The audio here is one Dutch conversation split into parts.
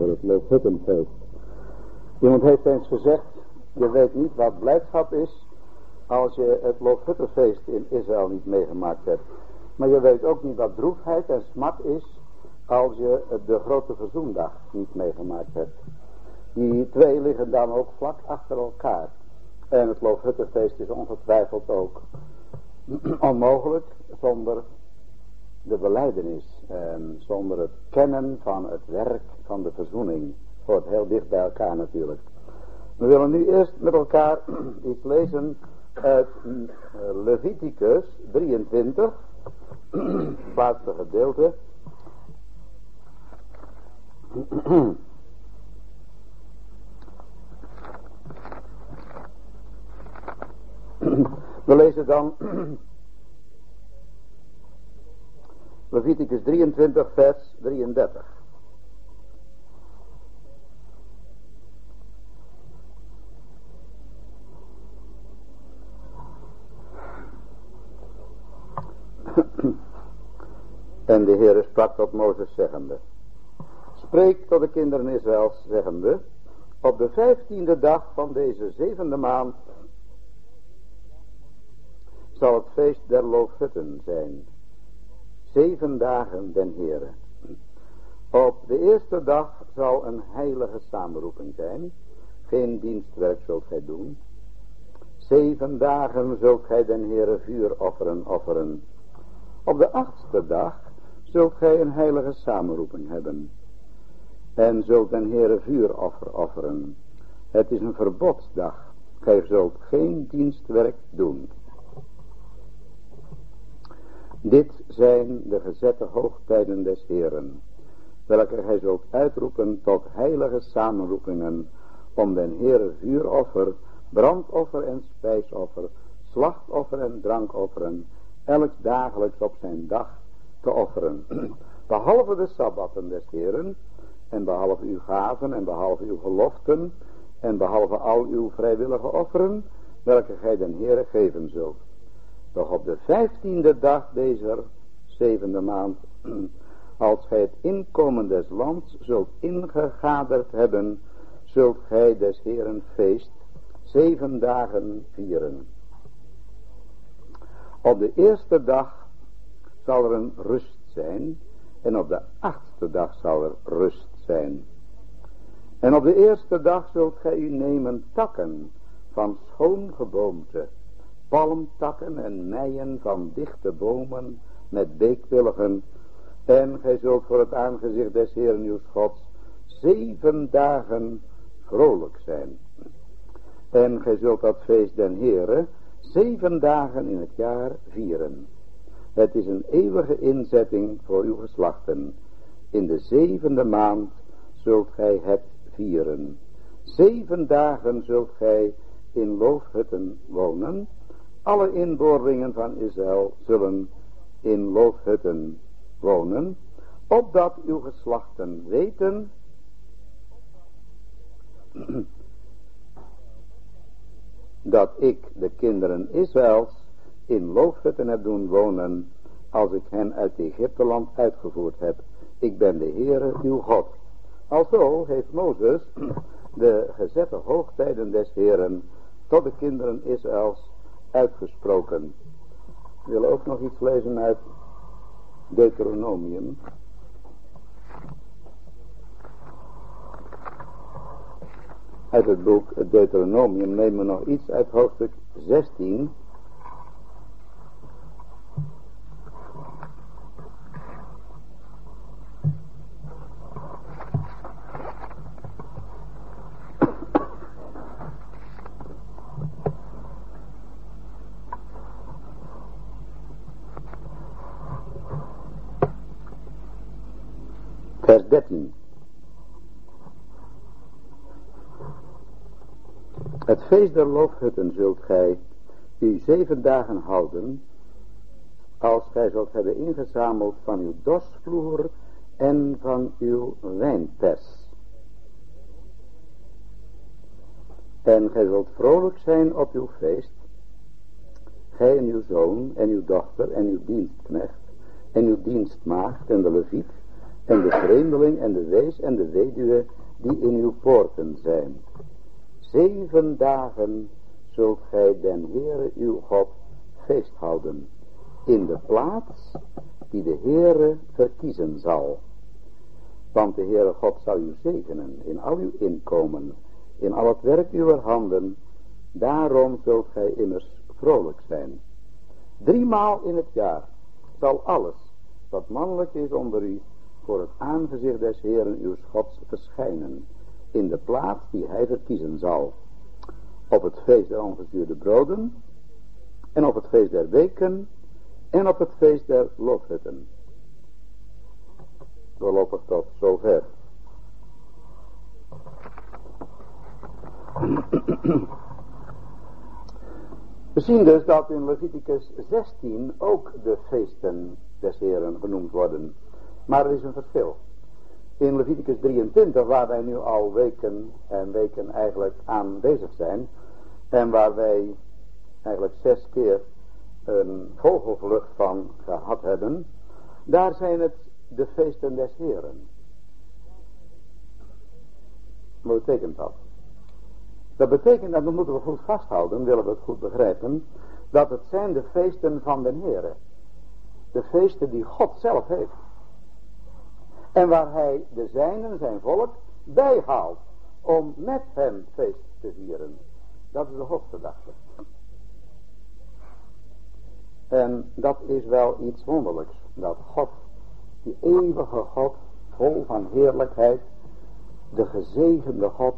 voor het Loofhuttenfeest. Iemand heeft eens gezegd, je weet niet wat blijdschap is als je het Loofhuttenfeest in Israël niet meegemaakt hebt. Maar je weet ook niet wat droefheid en smart is als je de grote verzoendag niet meegemaakt hebt. Die twee liggen dan ook vlak achter elkaar. En het Loofhuttenfeest is ongetwijfeld ook onmogelijk zonder de beleidenis en zonder het kennen van het werk van de verzoening. Hoort heel dicht bij elkaar natuurlijk. We willen nu eerst met elkaar iets lezen uit eh, Leviticus 23, het laatste gedeelte. We lezen dan Leviticus 23 vers 33. En de Heere sprak tot Mozes zeggende. Spreek tot de kinderen Israëls zeggende. Op de vijftiende dag van deze zevende maand zal het feest der loofhutten zijn. Zeven dagen den Heere. Op de eerste dag zal een heilige samenroeping zijn. Geen dienstwerk zult gij doen. Zeven dagen zult gij den Heere vuur offeren, offeren. Op de achtste dag zult gij een heilige samenroeping hebben. En zult den Heere vuuroffer offeren. Het is een verbodsdag. Gij zult geen dienstwerk doen. Dit zijn de gezette hoogtijden des Heeren, welke gij zult uitroepen tot heilige samenroepingen, om den Heere vuuroffer, brandoffer en spijsoffer, slachtoffer en drankofferen, elk dagelijks op zijn dag te offeren. Behalve de sabbatten des Heeren, en behalve uw gaven, en behalve uw geloften, en behalve al uw vrijwillige offeren, welke gij den Heere geven zult. Doch op de vijftiende dag deze zevende maand, als gij het inkomen des lands zult ingegaderd hebben, zult gij des Heeren feest zeven dagen vieren. Op de eerste dag zal er een rust zijn en op de achtste dag zal er rust zijn. En op de eerste dag zult gij u nemen takken van schoon geboomte palmtakken en meien van dichte bomen met beekwilligen. En gij zult voor het aangezicht des Heeren uw Gods zeven dagen vrolijk zijn. En gij zult dat feest den Heere zeven dagen in het jaar vieren. Het is een eeuwige inzetting voor uw geslachten. In de zevende maand zult gij het vieren. Zeven dagen zult gij in loofhutten wonen alle inboorlingen van Israël zullen in loofhutten wonen, opdat uw geslachten weten dat ik de kinderen Israëls in loofhutten heb doen wonen, als ik hen uit Egypteland uitgevoerd heb. Ik ben de Heere uw God. Alzo heeft Mozes de gezette hoogtijden des Heeren tot de kinderen Israëls uitgesproken. We ook nog iets lezen uit Deuteronomium. Uit het boek Deuteronomium nemen we nog iets uit hoofdstuk 16 vers 13. Het feest der loofhutten zult gij u zeven dagen houden, als gij zult hebben ingezameld van uw dorsvloer en van uw wijnpers. En gij zult vrolijk zijn op uw feest, gij en uw zoon en uw dochter en uw dienstknecht en uw dienstmaagd en de leviet en de vreemdeling en de wees en de weduwe die in uw poorten zijn. Zeven dagen zult gij den Heere uw God feest houden, in de plaats die de Heere verkiezen zal. Want de Heere God zal u zegenen in al uw inkomen, in al het werk uw handen, daarom zult gij immers vrolijk zijn. Driemaal in het jaar zal alles wat mannelijk is onder u voor het aangezicht des Heeren uw Gods verschijnen, in de plaats die hij verkiezen zal. Op het feest der ongezuurde broden, en op het feest der weken, en op het feest der loofhutten. Voorlopig tot zover. We zien dus dat in Leviticus 16 ook de feesten des Heren genoemd worden. Maar er is een verschil. In Leviticus 23, waar wij nu al weken en weken eigenlijk aanwezig zijn. En waar wij eigenlijk zes keer een vogelvlucht van gehad hebben. Daar zijn het de feesten des Heren. Wat betekent dat? Dat betekent, en dat moeten we goed vasthouden, willen we het goed begrijpen, dat het zijn de feesten van de Heren. De feesten die God zelf heeft. En waar hij de zijnen, zijn volk, bijhaalt om met hem feest te vieren. Dat is de hoofdgedachte. En dat is wel iets wonderlijks. Dat God, die eeuwige God, vol van heerlijkheid, de gezegende God,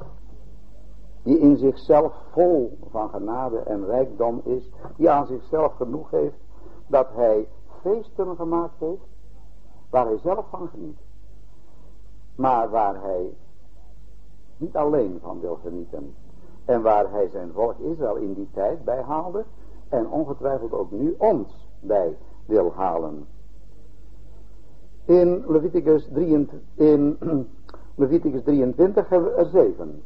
die in zichzelf vol van genade en rijkdom is, die aan zichzelf genoeg heeft, dat hij feesten gemaakt heeft, waar hij zelf van geniet. Maar waar hij niet alleen van wil genieten. En waar hij zijn volk Israël in die tijd bij haalde. En ongetwijfeld ook nu ons bij wil halen. In Leviticus 23, in Leviticus 23 hebben we er zeven.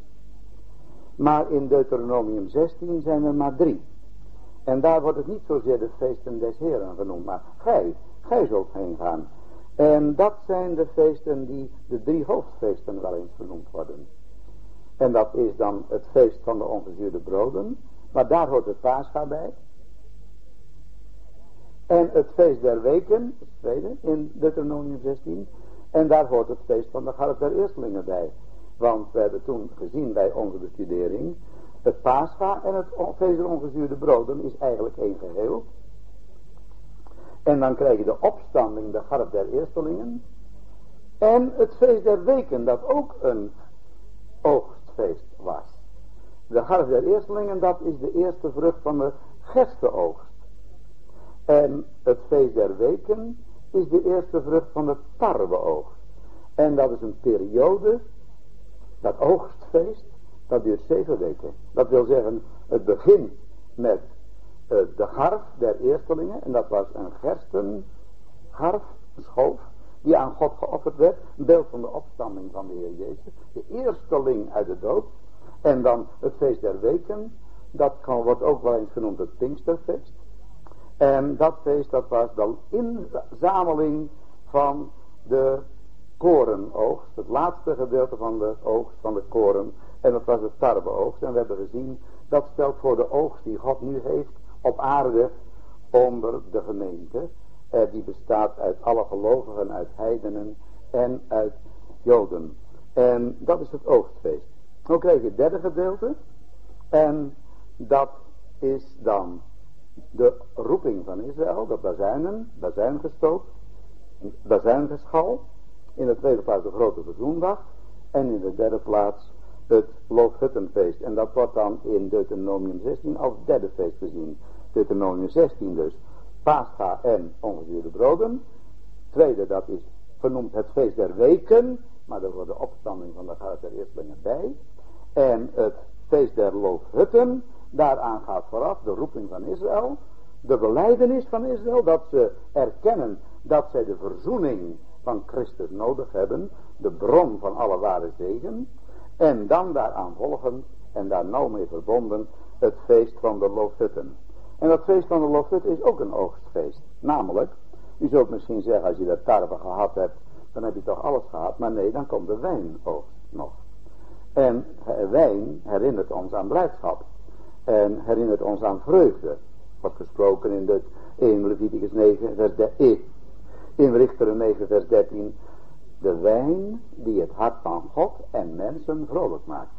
Maar in Deuteronomium 16 zijn er maar drie. En daar wordt het niet zozeer de feesten des Heren genoemd, maar gij, gij zult heen gaan. En dat zijn de feesten die de drie hoofdfeesten wel eens genoemd worden. En dat is dan het feest van de ongezuurde broden, maar daar hoort het paascha bij. En het feest der weken, het tweede, in Deuteronomium 16. En daar hoort het feest van de garf der eerstelingen bij. Want we hebben toen gezien bij onze bestudering, het paascha en het feest der ongezuurde broden is eigenlijk één geheel. En dan krijg je de opstanding, de garp der eerstelingen. En het feest der weken, dat ook een oogstfeest was. De garp der eerstelingen, dat is de eerste vrucht van de gerstenoogst. En het feest der weken is de eerste vrucht van de tarweoogst. En dat is een periode, dat oogstfeest, dat duurt zeven weken. Dat wil zeggen, het begint met de garf der eerstelingen. En dat was een gerstengarf, een schoof, die aan God geofferd werd. Een beeld van de opstanding van de Heer Jezus. De eersteling uit de dood. En dan het feest der weken. Dat kan, wordt ook wel eens genoemd het Pinksterfeest. En dat feest dat was de inzameling van de korenoogst. Het laatste gedeelte van de oogst van de koren. En dat was de tarweoogst. En we hebben gezien, dat stelt voor de oogst die God nu heeft op aarde onder de gemeente. Eh, die bestaat uit alle gelovigen, uit heidenen en uit joden. En dat is het oogstfeest. Dan krijg je het derde gedeelte. En dat is dan de roeping van Israël, de bazuinen, bazuingestoot, bazuingeschal. In de tweede plaats de grote verzoendag. En in de derde plaats het loofhuttenfeest. En dat wordt dan in Deuteronomium 16 als derde feest gezien. Deuteronomium 16 dus. Pascha en ongezuurde broden. Tweede, dat is genoemd het feest der weken. Maar daar wordt de opstanding van de gaat der eerstelingen bij. En het feest der loofhutten. Daaraan gaat vooraf de roeping van Israël. De beleidenis van Israël. Dat ze erkennen dat zij de verzoening van Christus nodig hebben. De bron van alle ware zegen. En dan daaraan volgen en daar nauw mee verbonden het feest van de loofhutten. En dat feest van de Loofhut is ook een oogstfeest. Namelijk, u zult misschien zeggen als je dat tarwe gehad hebt, dan heb je toch alles gehad. Maar nee, dan komt de wijnoogst nog. En wijn herinnert ons aan blijdschap. En herinnert ons aan vreugde. Wat gesproken in, de, in Leviticus 9 vers 13. In Richteren 9 vers 13. De wijn die het hart van God en mensen vrolijk maakt.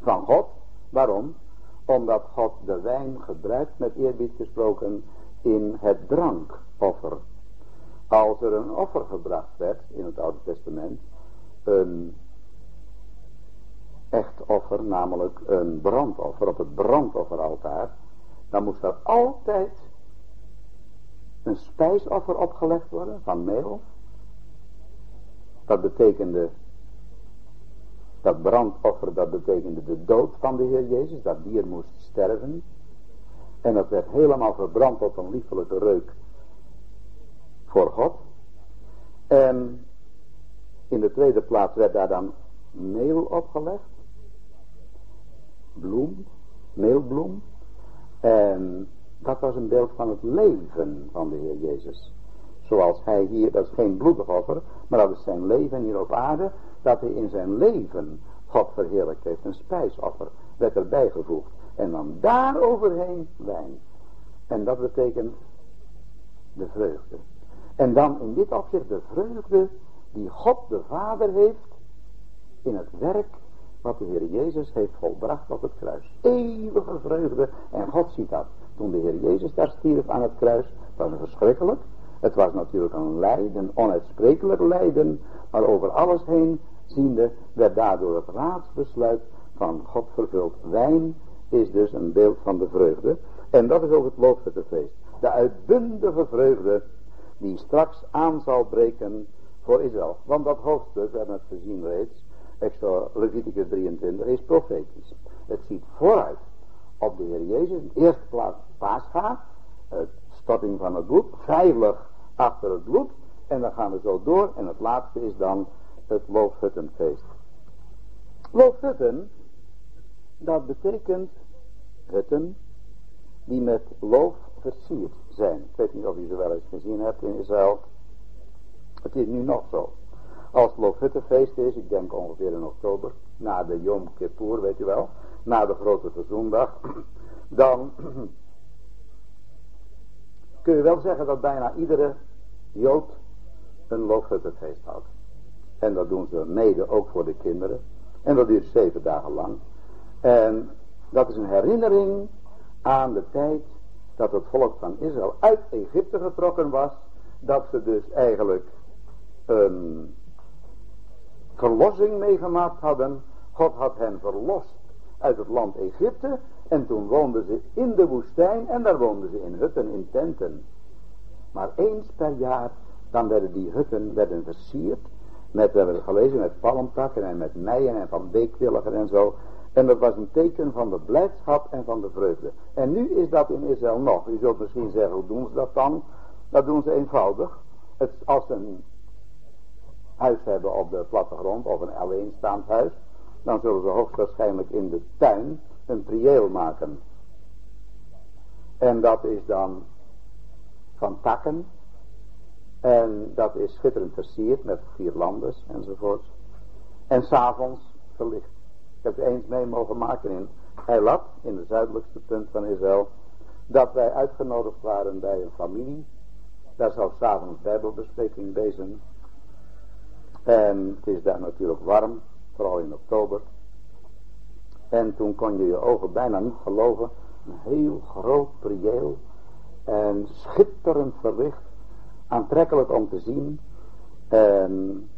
Van God, waarom? Omdat God de wijn gebruikt, met eerbied gesproken, in het drankoffer. Als er een offer gebracht werd in het Oude Testament, een echt offer, namelijk een brandoffer op het brandofferaltaar, dan moest er altijd een spijsoffer opgelegd worden van meel. Dat betekende, dat brandoffer, dat betekende de dood van de Heer Jezus, dat dier moest sterven. En dat werd helemaal verbrand tot een liefelijke reuk voor God. En in de tweede plaats werd daar dan meel opgelegd. Bloem, meelbloem. En dat was een beeld van het leven van de Heer Jezus. Zoals hij hier, dat is geen bloedig offer, maar dat is zijn leven hier op aarde, dat hij in zijn leven God verheerlijkt heeft. Een spijsoffer werd erbij gevoegd. En dan daaroverheen wijn. En dat betekent de vreugde. En dan in dit opzicht de vreugde die God de Vader heeft in het werk wat de Heer Jezus heeft volbracht op het kruis. Eeuwige vreugde. En God ziet dat. Toen de Heer Jezus daar stierf aan het kruis, was het verschrikkelijk. Het was natuurlijk een lijden, onuitsprekelijk lijden, maar over alles heen ziende werd daardoor het raadsbesluit van God vervuld. Wijn is dus een beeld van de vreugde. En dat is ook het loofhuttenfeest. De uitbundige vreugde die straks aan zal breken voor Israël. Want dat hoofdstuk, we hebben het gezien reeds, Leviticus 23, is profetisch. Het ziet vooruit op de Heer Jezus. In de eerste plaats Pascha, het storting van het bloed, veilig achter het bloed. En dan gaan we zo door. En het laatste is dan het loofhuttenfeest. Loofhutten, dat betekent hutten die met loof versierd zijn. Ik weet niet of u ze wel eens gezien hebt in Israël. Het is nu nog zo. Als het Loofhuttenfeest is, ik denk ongeveer in oktober, na de Yom Kippur, weet u wel, na de grote verzoendag, dan kun je wel zeggen dat bijna iedere Jood een Loofhuttenfeest houdt. En dat doen ze mede ook voor de kinderen. En dat duurt zeven dagen lang. En dat is een herinnering aan de tijd dat het volk van Israël uit Egypte getrokken was. Dat ze dus eigenlijk een verlossing meegemaakt hadden. God had hen verlost uit het land Egypte. En toen woonden ze in de woestijn en daar woonden ze in hutten, in tenten. Maar eens per jaar, dan werden die hutten werden versierd. Met, we hebben het gelezen, met palmtakken en met meien en van beekwilligen en zo. En dat was een teken van de blijdschap en van de vreugde. En nu is dat in Israël nog. U zult misschien zeggen, hoe doen ze dat dan? Dat doen ze eenvoudig. Het, als ze een huis hebben op de plattegrond of een alleenstaand huis, dan zullen ze hoogstwaarschijnlijk in de tuin een prieel maken. En dat is dan van takken. En dat is schitterend versierd met vierlandes enzovoort. En s'avonds verlicht. Ik heb eens mee mogen maken in Eilat, in de zuidelijkste punt van Israël. Dat wij uitgenodigd waren bij een familie. Daar zou s'avonds bijbelbespreking bezig. En het is daar natuurlijk warm, vooral in oktober. En toen kon je je ogen bijna niet geloven. Een heel groot prieel. En schitterend verlicht. Aantrekkelijk om te zien. En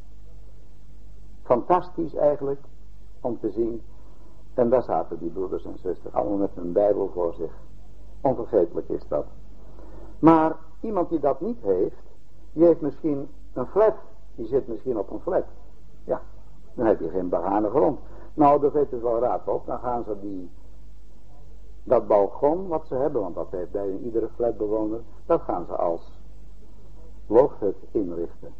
fantastisch eigenlijk om te zien. En daar zaten die broeders en zusters allemaal met een bijbel voor zich. Onvergetelijk is dat. Maar iemand die dat niet heeft, die heeft misschien een flat. Die zit misschien op een flat. Ja, dan heb je geen begane grond. Nou, dat heeft dus wel raad op. Dan gaan ze die, dat balkon wat ze hebben, want dat heeft bij iedere flatbewoner, dat gaan ze als loofhut inrichten.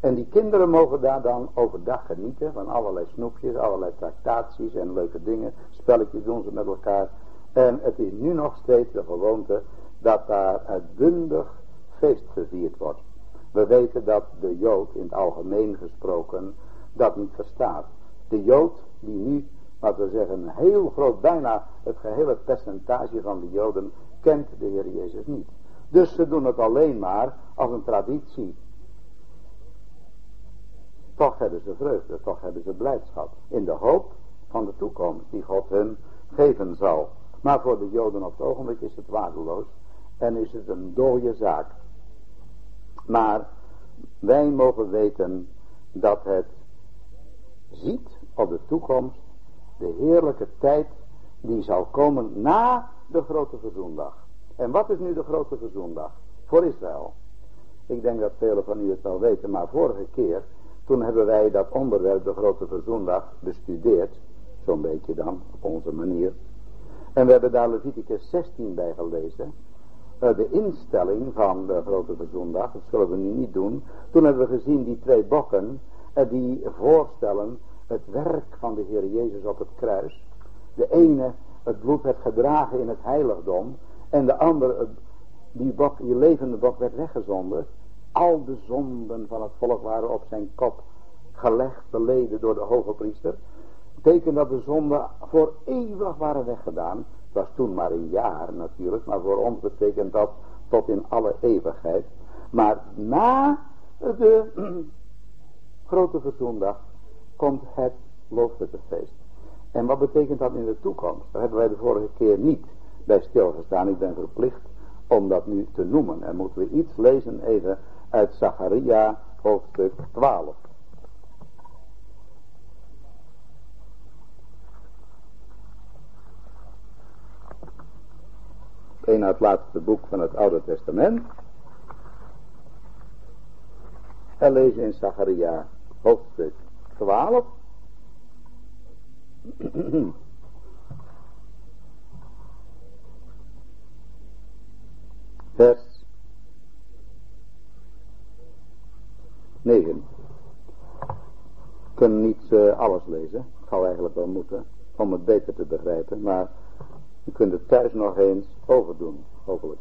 En die kinderen mogen daar dan overdag genieten van allerlei snoepjes, allerlei tractaties en leuke dingen. Spelletjes doen ze met elkaar. En het is nu nog steeds de gewoonte dat daar uitbundig feest gevierd wordt. We weten dat de Jood in het algemeen gesproken dat niet verstaat. De Jood die nu, laten we zeggen, een heel groot, bijna het gehele percentage van de Joden kent de Heer Jezus niet. Dus ze doen het alleen maar als een traditie. Toch hebben ze vreugde, toch hebben ze blijdschap. In de hoop van de toekomst die God hun geven zal. Maar voor de Joden op het ogenblik is het waardeloos. En is het een dode zaak. Maar wij mogen weten dat het ziet op de toekomst de heerlijke tijd die zal komen na de grote verzoendag. En wat is nu de grote verzoendag? Voor Israël. Ik denk dat velen van u het wel weten, maar vorige keer, toen hebben wij dat onderwerp, de grote verzoendag, bestudeerd. Zo'n beetje dan, op onze manier. En we hebben daar Leviticus 16 bij gelezen. Eh, de instelling van de grote verzoendag, dat zullen we nu niet doen. Toen hebben we gezien die twee bokken, eh, die voorstellen het werk van de Heer Jezus op het kruis. De ene, het bloed werd gedragen in het heiligdom. En de andere, die, bok, die levende bok werd weggezonden. Al de zonden van het volk waren op zijn kop gelegd, beleden door de hoge priester. Teken dat de zonden voor eeuwig waren weggedaan. Het was toen maar een jaar natuurlijk, maar voor ons betekent dat tot in alle eeuwigheid. Maar na de grote verzoendag komt het loofhuttenfeest. En wat betekent dat in de toekomst? Daar hebben wij de vorige keer niet bij stilgestaan. Ik ben verplicht om dat nu te noemen. En moeten we iets lezen even uit Zacharia hoofdstuk 12. Een uit het laatste boek van het Oude Testament. En lezen in Zacharia hoofdstuk 12. Vers 9. We kunnen niet uh, alles lezen. Het zou eigenlijk wel moeten. Om het beter te begrijpen. Maar u kunt het thuis nog eens overdoen. Hopelijk.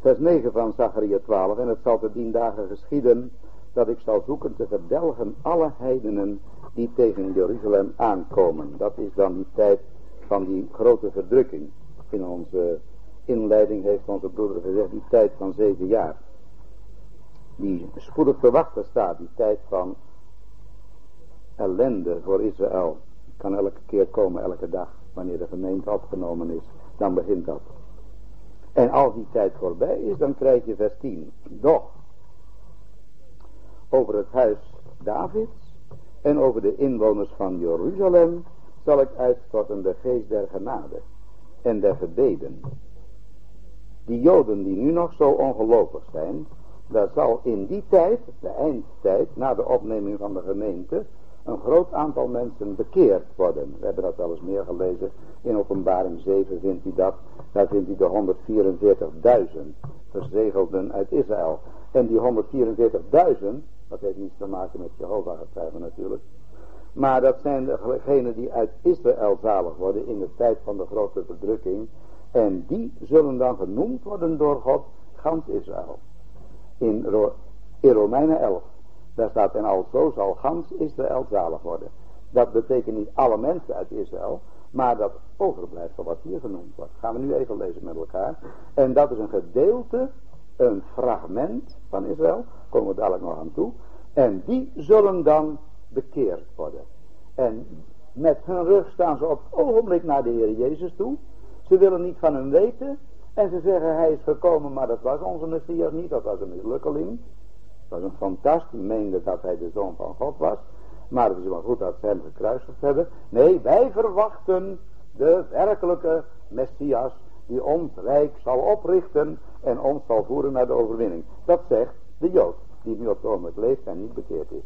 Vers 9 van Zacharia 12. En het zal te dien dagen geschieden dat ik zal zoeken te verdelgen alle heidenen die tegen Jeruzalem aankomen. Dat is dan die tijd van die grote verdrukking. In onze inleiding heeft onze broeder gezegd die tijd van zeven jaar. Die spoedig te wachten staat, die tijd van ellende voor Israël. Kan elke keer komen, elke dag, wanneer de gemeente opgenomen is. Dan begint dat. En als die tijd voorbij is, dan krijg je vers 10. Doch, over het huis Davids en over de inwoners van Jeruzalem zal ik uitstorten de geest der genade en der gebeden. Die joden die nu nog zo ongelovig zijn, daar zal in die tijd, de eindtijd, na de opneming van de gemeente, een groot aantal mensen bekeerd worden. We hebben dat wel eens meer gelezen. In openbaring 7 vindt u dat. Daar vindt u de 144.000 verzegelden uit Israël. En die 144.000, dat heeft niets te maken met Jehovah getuigen natuurlijk. Maar dat zijn degenen die uit Israël zalig worden in de tijd van de grote verdrukking. En die zullen dan genoemd worden door God, gans Israël. In, in Romeinen 11, daar staat en alzo zal gans Israël zalig worden. Dat betekent niet alle mensen uit Israël, maar dat overblijfsel wat hier genoemd wordt. Gaan we nu even lezen met elkaar. En dat is een gedeelte, een fragment van Israël, komen we dadelijk nog aan toe. En die zullen dan bekeerd worden. En met hun rug staan ze op het ogenblik naar de Heer Jezus toe. Ze willen niet van hem weten. En ze zeggen hij is gekomen, maar dat was onze Messias niet. Dat was een mislukkeling. Dat was een fantast. Die meende dat hij de zoon van God was. Maar het is wel goed dat ze hem gekruisigd hebben. Nee, wij verwachten de werkelijke Messias. Die ons rijk zal oprichten en ons zal voeren naar de overwinning. Dat zegt de Jood. Die nu op het ogenblik leeft en niet bekeerd is.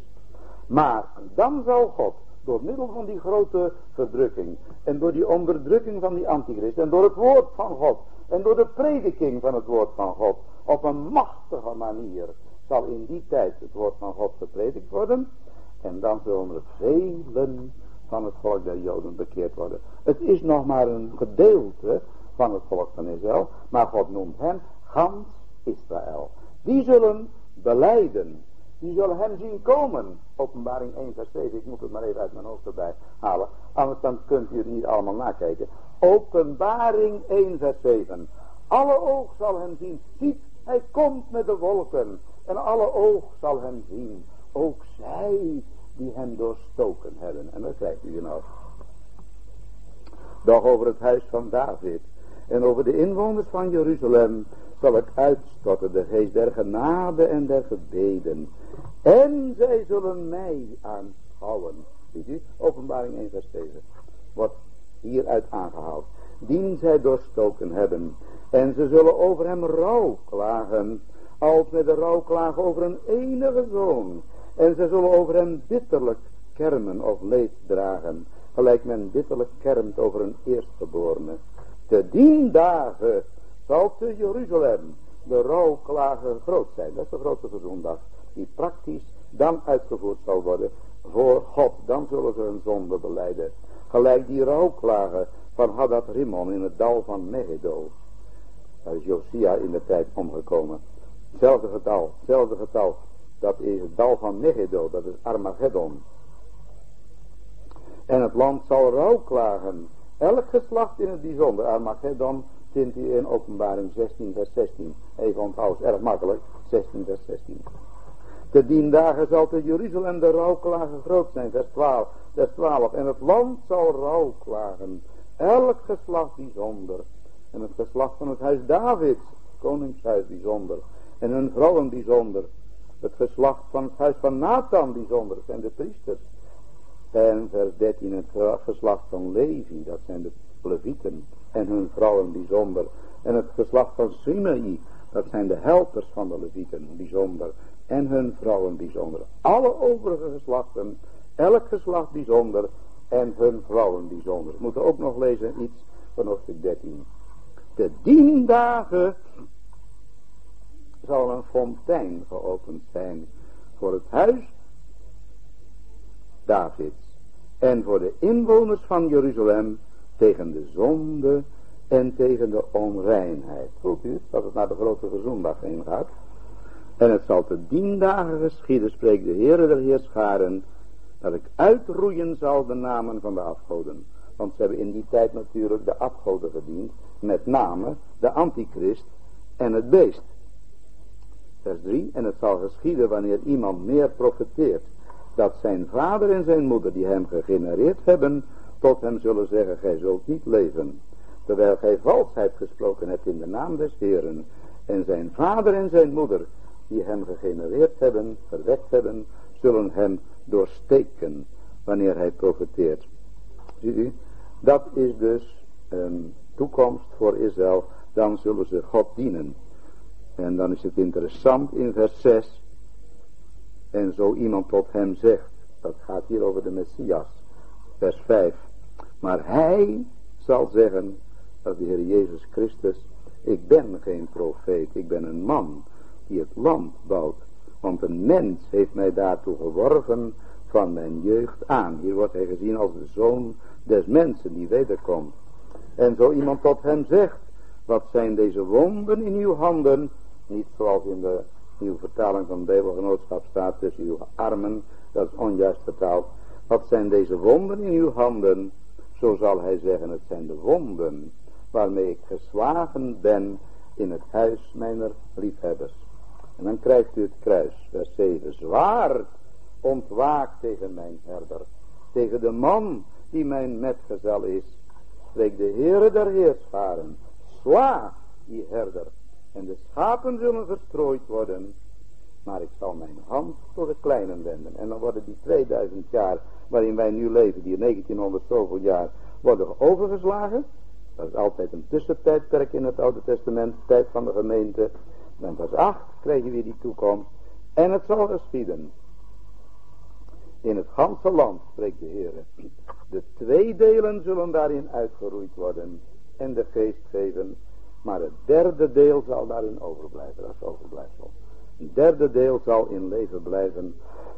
Maar dan zal God door middel van die grote verdrukking en door die onderdrukking van die antichrist en door het woord van God en door de prediking van het woord van God op een machtige manier zal in die tijd het woord van God gepredikt worden en dan zullen er velen van het volk der Joden bekeerd worden. Het is nog maar een gedeelte van het volk van Israël, maar God noemt hen gans Israël. Die zullen beleiden. Die zullen hem zien komen. Openbaring 1 vers 7. Ik moet het maar even uit mijn hoofd erbij halen. Anders dan kunt u het niet allemaal nakijken. Openbaring 1 vers 7. Alle oog zal hem zien. Ziet, hij komt met de wolken. En alle oog zal hem zien. Ook zij die hem doorstoken hebben. En dat krijgt u nou. Doch over het huis van David. En over de inwoners van Jeruzalem zal ik uitstorten de geest der genade en der gebeden. En zij zullen mij aanschouwen. Ziet u? Openbaring 1 vers 7. Wordt hieruit aangehaald. Dien zij doorstoken hebben. En ze zullen over hem rouw klagen. Als met de rouw klagen over een enige zoon. En ze zullen over hem bitterlijk kermen of leed dragen. Gelijk men bitterlijk kermt over een eerstgeborene. Te dien dagen zal te Jeruzalem de rouwklagen groot zijn. Dat is de grote verzoendag. Die praktisch dan uitgevoerd zal worden voor God. Dan zullen ze hun zonde beleiden. Gelijk die rouwklagen van Hadad Rimon in het dal van Megiddo. Daar is Josia in de tijd omgekomen. Hetzelfde getal, hetzelfde getal. Dat is het dal van Megiddo, dat is Armageddon. En het land zal rouwklagen. Elk geslacht in het bijzonder. Armageddon vindt u in openbaring 16 vers 16. Even onthouden, erg makkelijk. 16 vers 16. Te dien dagen zal te Jeruzalem de rouwklagen groot zijn. Vers 12. Vers 12. En het land zal rouwklagen. Elk geslacht bijzonder. En het geslacht van het huis Davids. Koningshuis bijzonder. En hun vrouwen bijzonder. Het geslacht van het huis van Nathan bijzonder. zijn de priesters. En vers 13 het geslacht van Levi. Dat zijn de levieten. En hun vrouwen bijzonder. En het geslacht van Simei. Dat zijn de helpers van de levieten bijzonder en hun vrouwen bijzonder. Alle overige geslachten, elk geslacht bijzonder en hun vrouwen bijzonder. We moeten ook nog lezen iets van hoofdstuk 13. De dien dagen zal een fontein geopend zijn voor het huis Davids en voor de inwoners van Jeruzalem tegen de zonde en tegen de onreinheid. Voelt u dat het naar de grote verzoendag heen gaat? En het zal te dien dagen geschieden, spreekt de Heere der Heerscharen, dat ik uitroeien zal de namen van de afgoden. Want ze hebben in die tijd natuurlijk de afgoden gediend, met name de antichrist en het beest. Vers 3, en het zal geschieden wanneer iemand meer profeteert, dat zijn vader en zijn moeder die hem gegenereerd hebben, tot hem zullen zeggen, gij zult niet leven. Terwijl gij valsheid gesproken hebt in de naam des Heeren, en zijn vader en zijn moeder die hem gegenereerd hebben, verwekt hebben, zullen hem doorsteken wanneer hij profeteert. Ziet u, dat is dus een toekomst voor Israël, dan zullen ze God dienen. En dan is het interessant in vers 6, en zo iemand tot hem zegt, dat gaat hier over de Messias, vers 5, maar hij zal zeggen, dat de Heer Jezus Christus, ik ben geen profeet, ik ben een man die het land bouwt. Want een mens heeft mij daartoe geworven van mijn jeugd aan. Hier wordt hij gezien als de zoon des mensen die wederkomt. En zo iemand tot hem zegt, wat zijn deze wonden in uw handen? Niet zoals in de nieuwe vertaling van Bijbelgenootschap staat tussen uw armen, dat is onjuist vertaald. Wat zijn deze wonden in uw handen? Zo zal hij zeggen, het zijn de wonden waarmee ik geslagen ben in het huis mijner liefhebbers. En dan krijgt u het kruis, vers 7. Zwaard ontwaakt tegen mijn herder. Tegen de man die mijn metgezel is. Spreekt de Heere der Heerscharen. Sla, die herder. En de schapen zullen verstrooid worden. Maar ik zal mijn hand tot de kleinen wenden. En dan worden die 2000 jaar waarin wij nu leven, die 1900 zoveel jaar, worden overgeslagen. Dat is altijd een tussentijdperk in het Oude Testament, tijd van de gemeente. Dan vers 8 krijg je weer die toekomst. En het zal geschieden. In het ganse land, spreekt de Heer. De twee delen zullen daarin uitgeroeid worden. En de geest geven. Maar het derde deel zal daarin overblijven. Is overblijfsel. Een derde deel zal in leven blijven.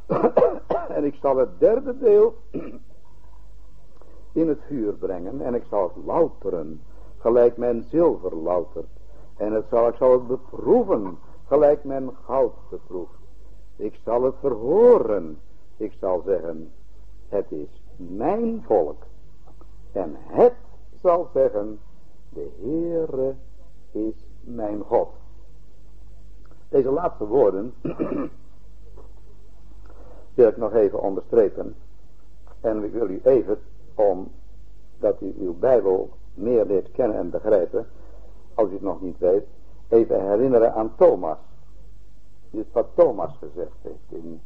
en ik zal het derde deel in het vuur brengen. En ik zal het louteren. Gelijk men zilver loutert. En het zal, ik zal het beproeven, gelijk men goud beproeft. Ik zal het verhoren. Ik zal zeggen, het is mijn volk. En het zal zeggen, de Heere is mijn God. Deze laatste woorden wil ik nog even onderstrepen. En ik wil u even, omdat u uw Bijbel meer leert kennen en begrijpen, als u het nog niet weet, even herinneren aan Thomas. Dit wat Thomas gezegd heeft in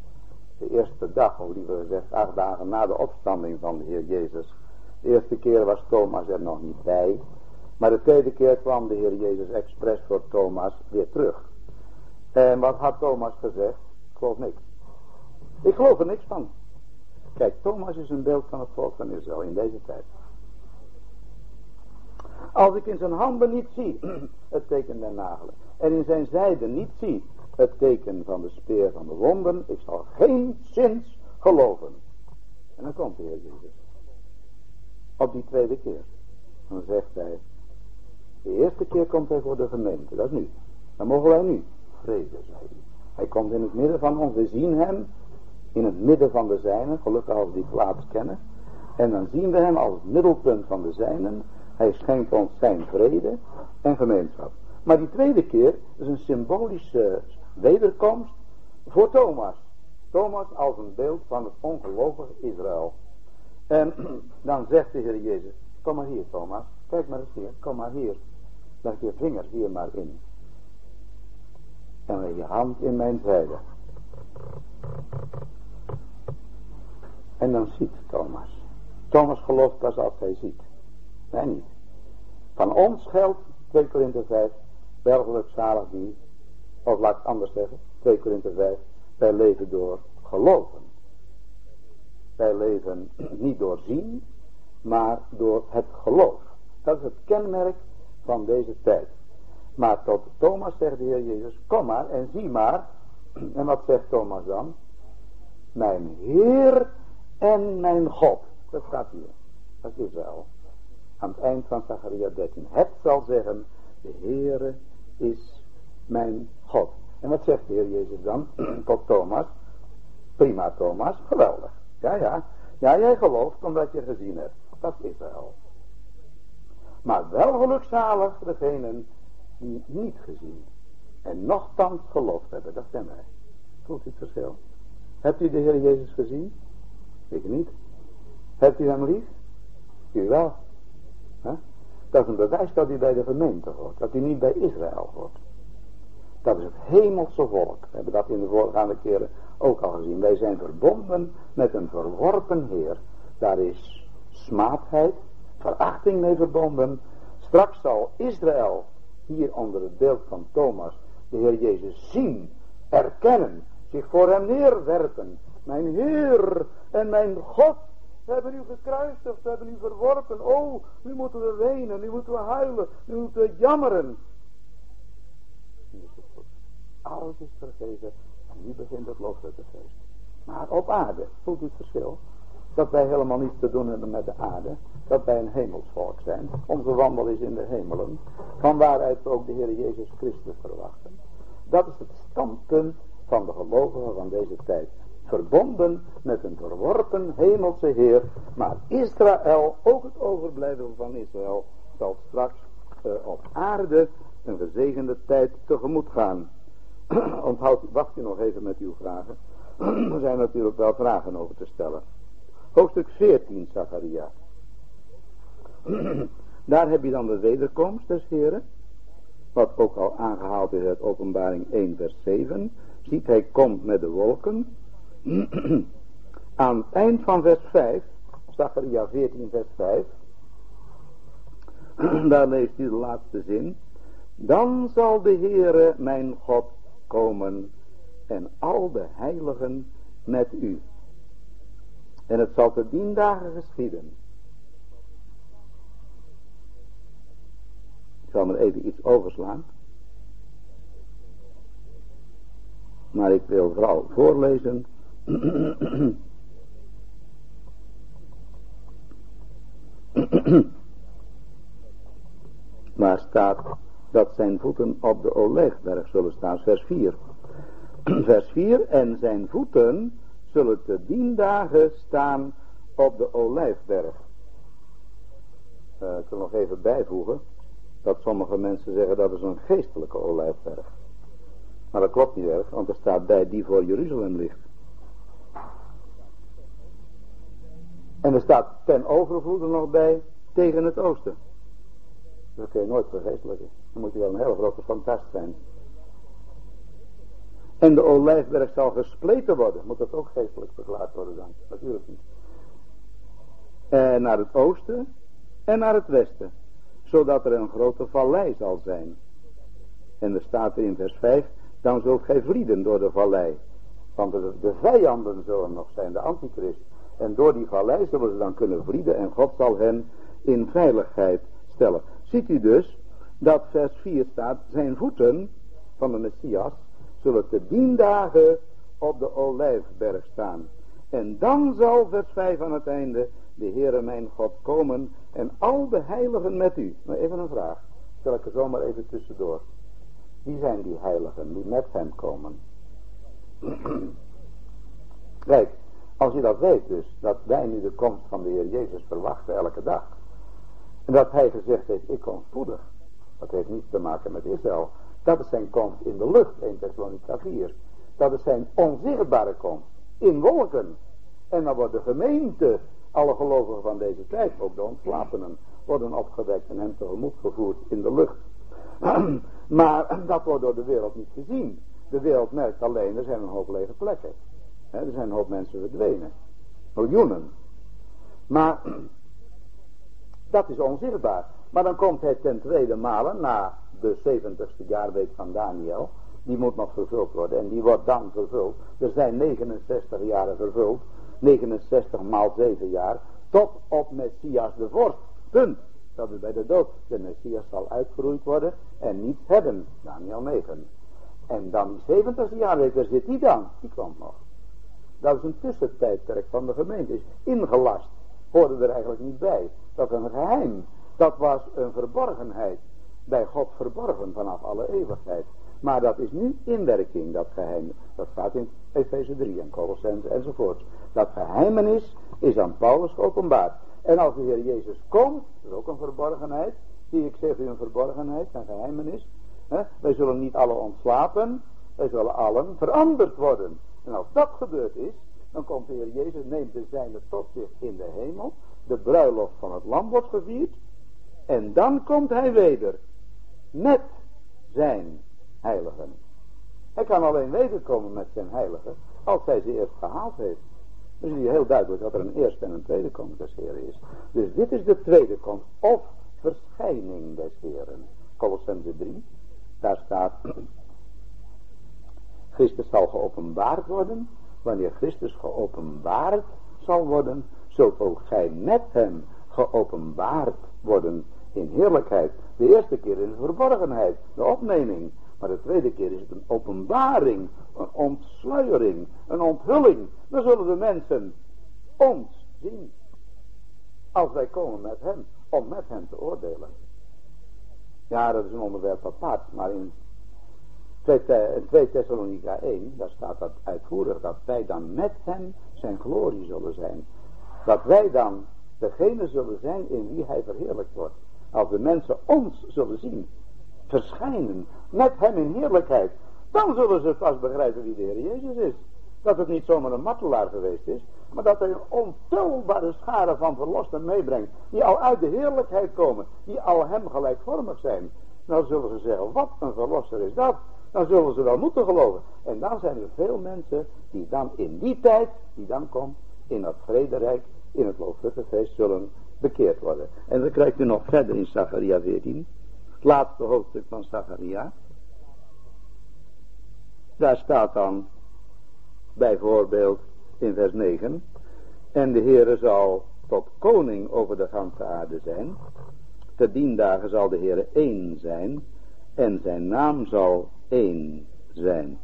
de eerste dag, of liever gezegd acht dagen na de opstanding van de Heer Jezus. De eerste keer was Thomas er nog niet bij, maar de tweede keer kwam de Heer Jezus expres voor Thomas weer terug. En wat had Thomas gezegd? Ik geloof niks. Ik geloof er niks van. Kijk, Thomas is een beeld van het volk van Israël in deze tijd. Als ik in zijn handen niet zie het teken der nagelen en in zijn zijde niet zie het teken van de speer van de wonden, ik zal geen zins geloven. En dan komt de Heer Jezus. Op die tweede keer. Dan zegt hij, de eerste keer komt hij voor de gemeente, dat is nu. Dan mogen wij nu vrede zijn. Hij komt in het midden van ons, we zien hem in het midden van de zijnen, gelukkig als we die plaats kennen. En dan zien we hem als het middelpunt van de zijnen. Hij schenkt ons zijn vrede en gemeenschap. Maar die tweede keer is een symbolische wederkomst voor Thomas. Thomas als een beeld van het ongelovige Israël. En dan zegt de Heer Jezus, kom maar hier Thomas, kijk maar eens hier, kom maar hier. Leg je vinger hier maar in. En leg je hand in mijn zijde. En dan ziet Thomas. Thomas gelooft pas als hij ziet. Wij niet. Van ons geldt 2 Korinthe 5. Wel zalig die. Of laat ik anders zeggen. 2 Korinthe 5. Wij leven door geloven. Wij leven niet door zien. Maar door het geloof. Dat is het kenmerk van deze tijd. Maar tot Thomas zegt de Heer Jezus. Kom maar en zie maar. En wat zegt Thomas dan? Mijn Heer en mijn God. Dat staat hier. Dat is Israël. Aan het eind van Zacharia 13. Het zal zeggen, de Heere is mijn God. En wat zegt de Heer Jezus dan tot Thomas? Prima Thomas, geweldig. Ja, ja. Ja, jij gelooft omdat je gezien hebt. Dat is Israël. Maar wel gelukzalig degenen die niet gezien en nogthans geloofd hebben. Dat zijn wij. Voelt u het verschil? Hebt u de Heer Jezus gezien? Ik niet. Hebt u hem lief? U wel. Dat is een bewijs dat u bij de gemeente hoort. Dat u niet bij Israël hoort. Dat is het hemelse volk. We hebben dat in de voorgaande keren ook al gezien. Wij zijn verbonden met een verworpen Heer. Daar is smaadheid, verachting mee verbonden. Straks zal Israël, hier onder het beeld van Thomas, de Heer Jezus zien, erkennen, zich voor hem neerwerpen. Mijn Heer en mijn God hebben u gekruisigd, hebben u verworpen. Oh, nu moeten we wenen, nu moeten we huilen, nu moeten we jammeren. Nu is het goed. Alles is vergeven en nu begint het feest. Maar op aarde, voelt u het verschil? Dat wij helemaal niets te doen hebben met de aarde. Dat wij een hemelsvolk zijn. Onze wandel is in de hemelen. Van waaruit we ook de Heer Jezus Christus verwachten. Dat is het standpunt van de gelovigen van deze tijd verbonden met een verworpen hemelse Heer. Maar Israël, ook het overblijven van Israël, zal straks uh, op aarde een gezegende tijd tegemoet gaan. Onthoud, wacht u nog even met uw vragen. er zijn natuurlijk wel vragen over te stellen. Hoofdstuk 14, Zacharia. Daar heb je dan de wederkomst des Heren. Wat ook al aangehaald is uit openbaring 1 vers 7. Ziet hij komt met de wolken. Aan het eind van vers 5, Zachariah 14 vers 5, daar leest u de laatste zin. Dan zal de Heere mijn God komen en al de heiligen met u. En het zal te dien dagen geschieden. Ik zal maar even iets overslaan. Maar ik wil vooral voorlezen Waar staat dat zijn voeten op de olijfberg zullen staan, vers 4. vers 4. En zijn voeten zullen te dien dagen staan op de olijfberg. Uh, ik wil nog even bijvoegen dat sommige mensen zeggen dat is een geestelijke olijfberg. Maar dat klopt niet erg, want er staat bij die voor Jeruzalem ligt. En er staat ten overvloede nog bij tegen het oosten. Dat kun je nooit vergeestelijken. Dan moet je wel een heel grote fantast zijn. En de olijfberg zal gespleten worden. Moet dat ook geestelijk verklaard worden dan? Natuurlijk niet. En naar het oosten en naar het westen. Zodat er een grote vallei zal zijn. En er staat in vers 5. Dan zult gij vlieden door de vallei. Want de, de vijanden zullen nog zijn, de antichrist. En door die vallei zullen ze dan kunnen vlieden. En God zal hen in veiligheid stellen. Ziet u dus dat vers 4 staat. Zijn voeten van de Messias zullen te dien dagen op de olijfberg staan. En dan zal vers 5 aan het einde de Heere mijn God komen en al de heiligen met u. Maar even een vraag, stel ik er zomaar even tussendoor. Wie zijn die heiligen die met hem komen? Kijk, als je dat weet dus, dat wij nu de komst van de Heer Jezus verwachten elke dag. En dat hij gezegd heeft, ik kom spoedig. Dat heeft niets te maken met Israël. Dat is zijn komst in de lucht, 1 Thessalonica 4. Dat is zijn onzichtbare komst, in wolken. En dan wordt de gemeente, alle gelovigen van deze tijd, ook de ontslapenen, worden opgewekt en hem tegemoet gevoerd in de lucht. maar dat wordt door de wereld niet gezien. De wereld merkt alleen, er zijn een hoop lege plekken. Er zijn een hoop mensen verdwenen. Miljoenen. Maar dat is onzichtbaar. Maar dan komt hij ten tweede malen na de 70ste jaarweek van Daniel. Die moet nog vervuld worden. En die wordt dan vervuld. Er zijn 69 jaren vervuld. 69 maal 7 jaar. Tot op Messias de vorst. Punt. Dat is bij de dood. De Messias zal uitgeroeid worden en niets hebben. Daniel 9. En dan die 70ste jaarweek, waar zit die dan? Die komt nog. Dat is een tussentijdperk van de gemeente. Is ingelast. Hoorde er eigenlijk niet bij. Dat een geheim. Dat was een verborgenheid bij God verborgen vanaf alle eeuwigheid. Maar dat is nu inwerking, dat geheim. Dat staat in Efeze 3 en Colossense enzovoort. Dat geheimenis is aan Paulus geopenbaard. En als de Heer Jezus komt, dat is ook een verborgenheid. Zie ik zeg u een verborgenheid, een geheimenis. He? Wij zullen niet alle ontslapen, wij zullen allen veranderd worden. En als dat gebeurd is, dan komt de Heer Jezus, neemt de zijne tot zich in de hemel. De bruiloft van het lam wordt gevierd. En dan komt hij weder met zijn heiligen. Hij kan alleen wederkomen met zijn heiligen als hij ze eerst gehaald heeft. Dan zie je heel duidelijk dat er een eerste en een tweede komst des Heren is. Dus dit is de tweede komst of verschijning des Heren. Colossense 3, daar staat Christus zal geopenbaard worden. Wanneer Christus geopenbaard zal worden, zult ook gij met hem geopenbaard worden in heerlijkheid. De eerste keer het verborgenheid, de opneming. Maar de tweede keer is het een openbaring, een ontsluiering, een onthulling. Dan zullen de mensen ons zien. Als wij komen met hem, om met hem te oordelen. Ja, dat is een onderwerp apart, maar in 2 Thessalonica 1, daar staat dat uitvoerig, dat wij dan met hem zijn glorie zullen zijn. Dat wij dan degene zullen zijn in wie hij verheerlijkt wordt. Als de mensen ons zullen zien, verschijnen met hem in heerlijkheid, dan zullen ze vast begrijpen wie de Heer Jezus is. Dat het niet zomaar een martelaar geweest is, maar dat hij een ontelbare schare van verlosten meebrengt, die al uit de heerlijkheid komen, die al hem gelijkvormig zijn. Dan zullen ze zeggen, wat een verlosser is dat? Dan zullen ze wel moeten geloven. En dan zijn er veel mensen die dan in die tijd, die dan komt, in dat vrederijk, in het Loofhuttenfeest zullen bekeerd worden. En dan krijgt u nog verder in Zacharia 14. Het laatste hoofdstuk van Zacharia. Daar staat dan bijvoorbeeld in vers 9. En de Heere zal tot koning over de ganse aarde zijn. Te dien dagen zal de Heere één zijn. En zijn naam zal één zijn.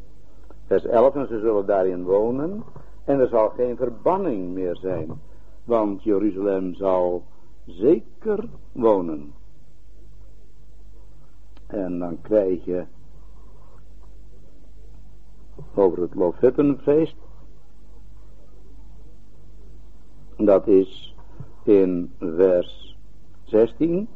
Vers 11. En ze zullen daarin wonen. En er zal geen verbanning meer zijn. Want Jeruzalem zal zeker wonen. En dan krijg je over het Lofutenfeest. Dat is in vers 16.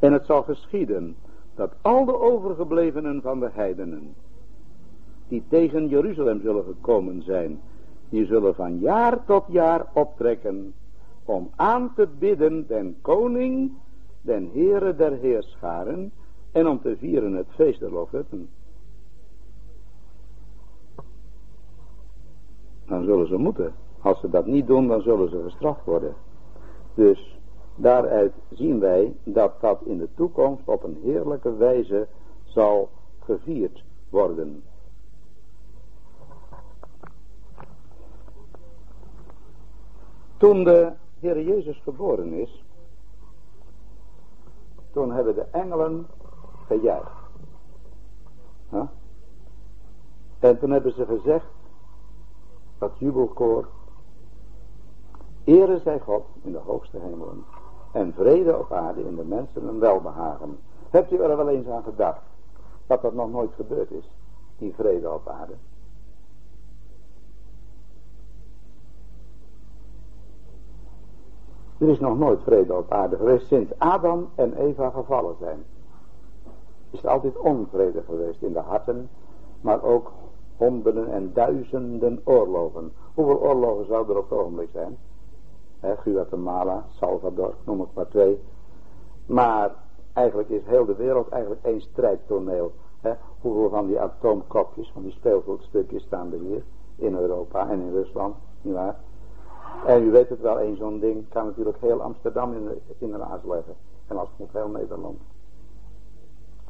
En het zal geschieden dat al de overgeblevenen van de heidenen, die tegen Jeruzalem zullen gekomen zijn, die zullen van jaar tot jaar optrekken om aan te bidden den koning, den Heere der Heerscharen, en om te vieren het feest der Lofutten. Dan zullen ze moeten. Als ze dat niet doen, dan zullen ze gestraft worden. Dus daaruit zien wij dat dat in de toekomst op een heerlijke wijze zal gevierd worden. Toen de Heer Jezus geboren is, toen hebben de engelen gejuicht. En toen hebben ze gezegd, dat jubelkoor, Ere zij God in de hoogste hemelen en vrede op aarde in de mensen een welbehagen. Hebt u er wel eens aan gedacht dat dat nog nooit gebeurd is, die vrede op aarde? Er is nog nooit vrede op aarde geweest sinds Adam en Eva gevallen zijn. Is er altijd onvrede geweest in de harten, maar ook honderden en duizenden oorlogen. Hoeveel oorlogen zouden er op het ogenblik zijn? Guatemala, Salvador, noem het maar twee. Maar eigenlijk is heel de wereld eigenlijk één strijdtoneel. Hoeveel van die atoomkopjes, van die speelgoedstukjes staan er hier in Europa en in Rusland, nietwaar? En u weet het wel, één zo'n ding kan natuurlijk heel Amsterdam in de, in de leggen. En als het moet heel Nederland.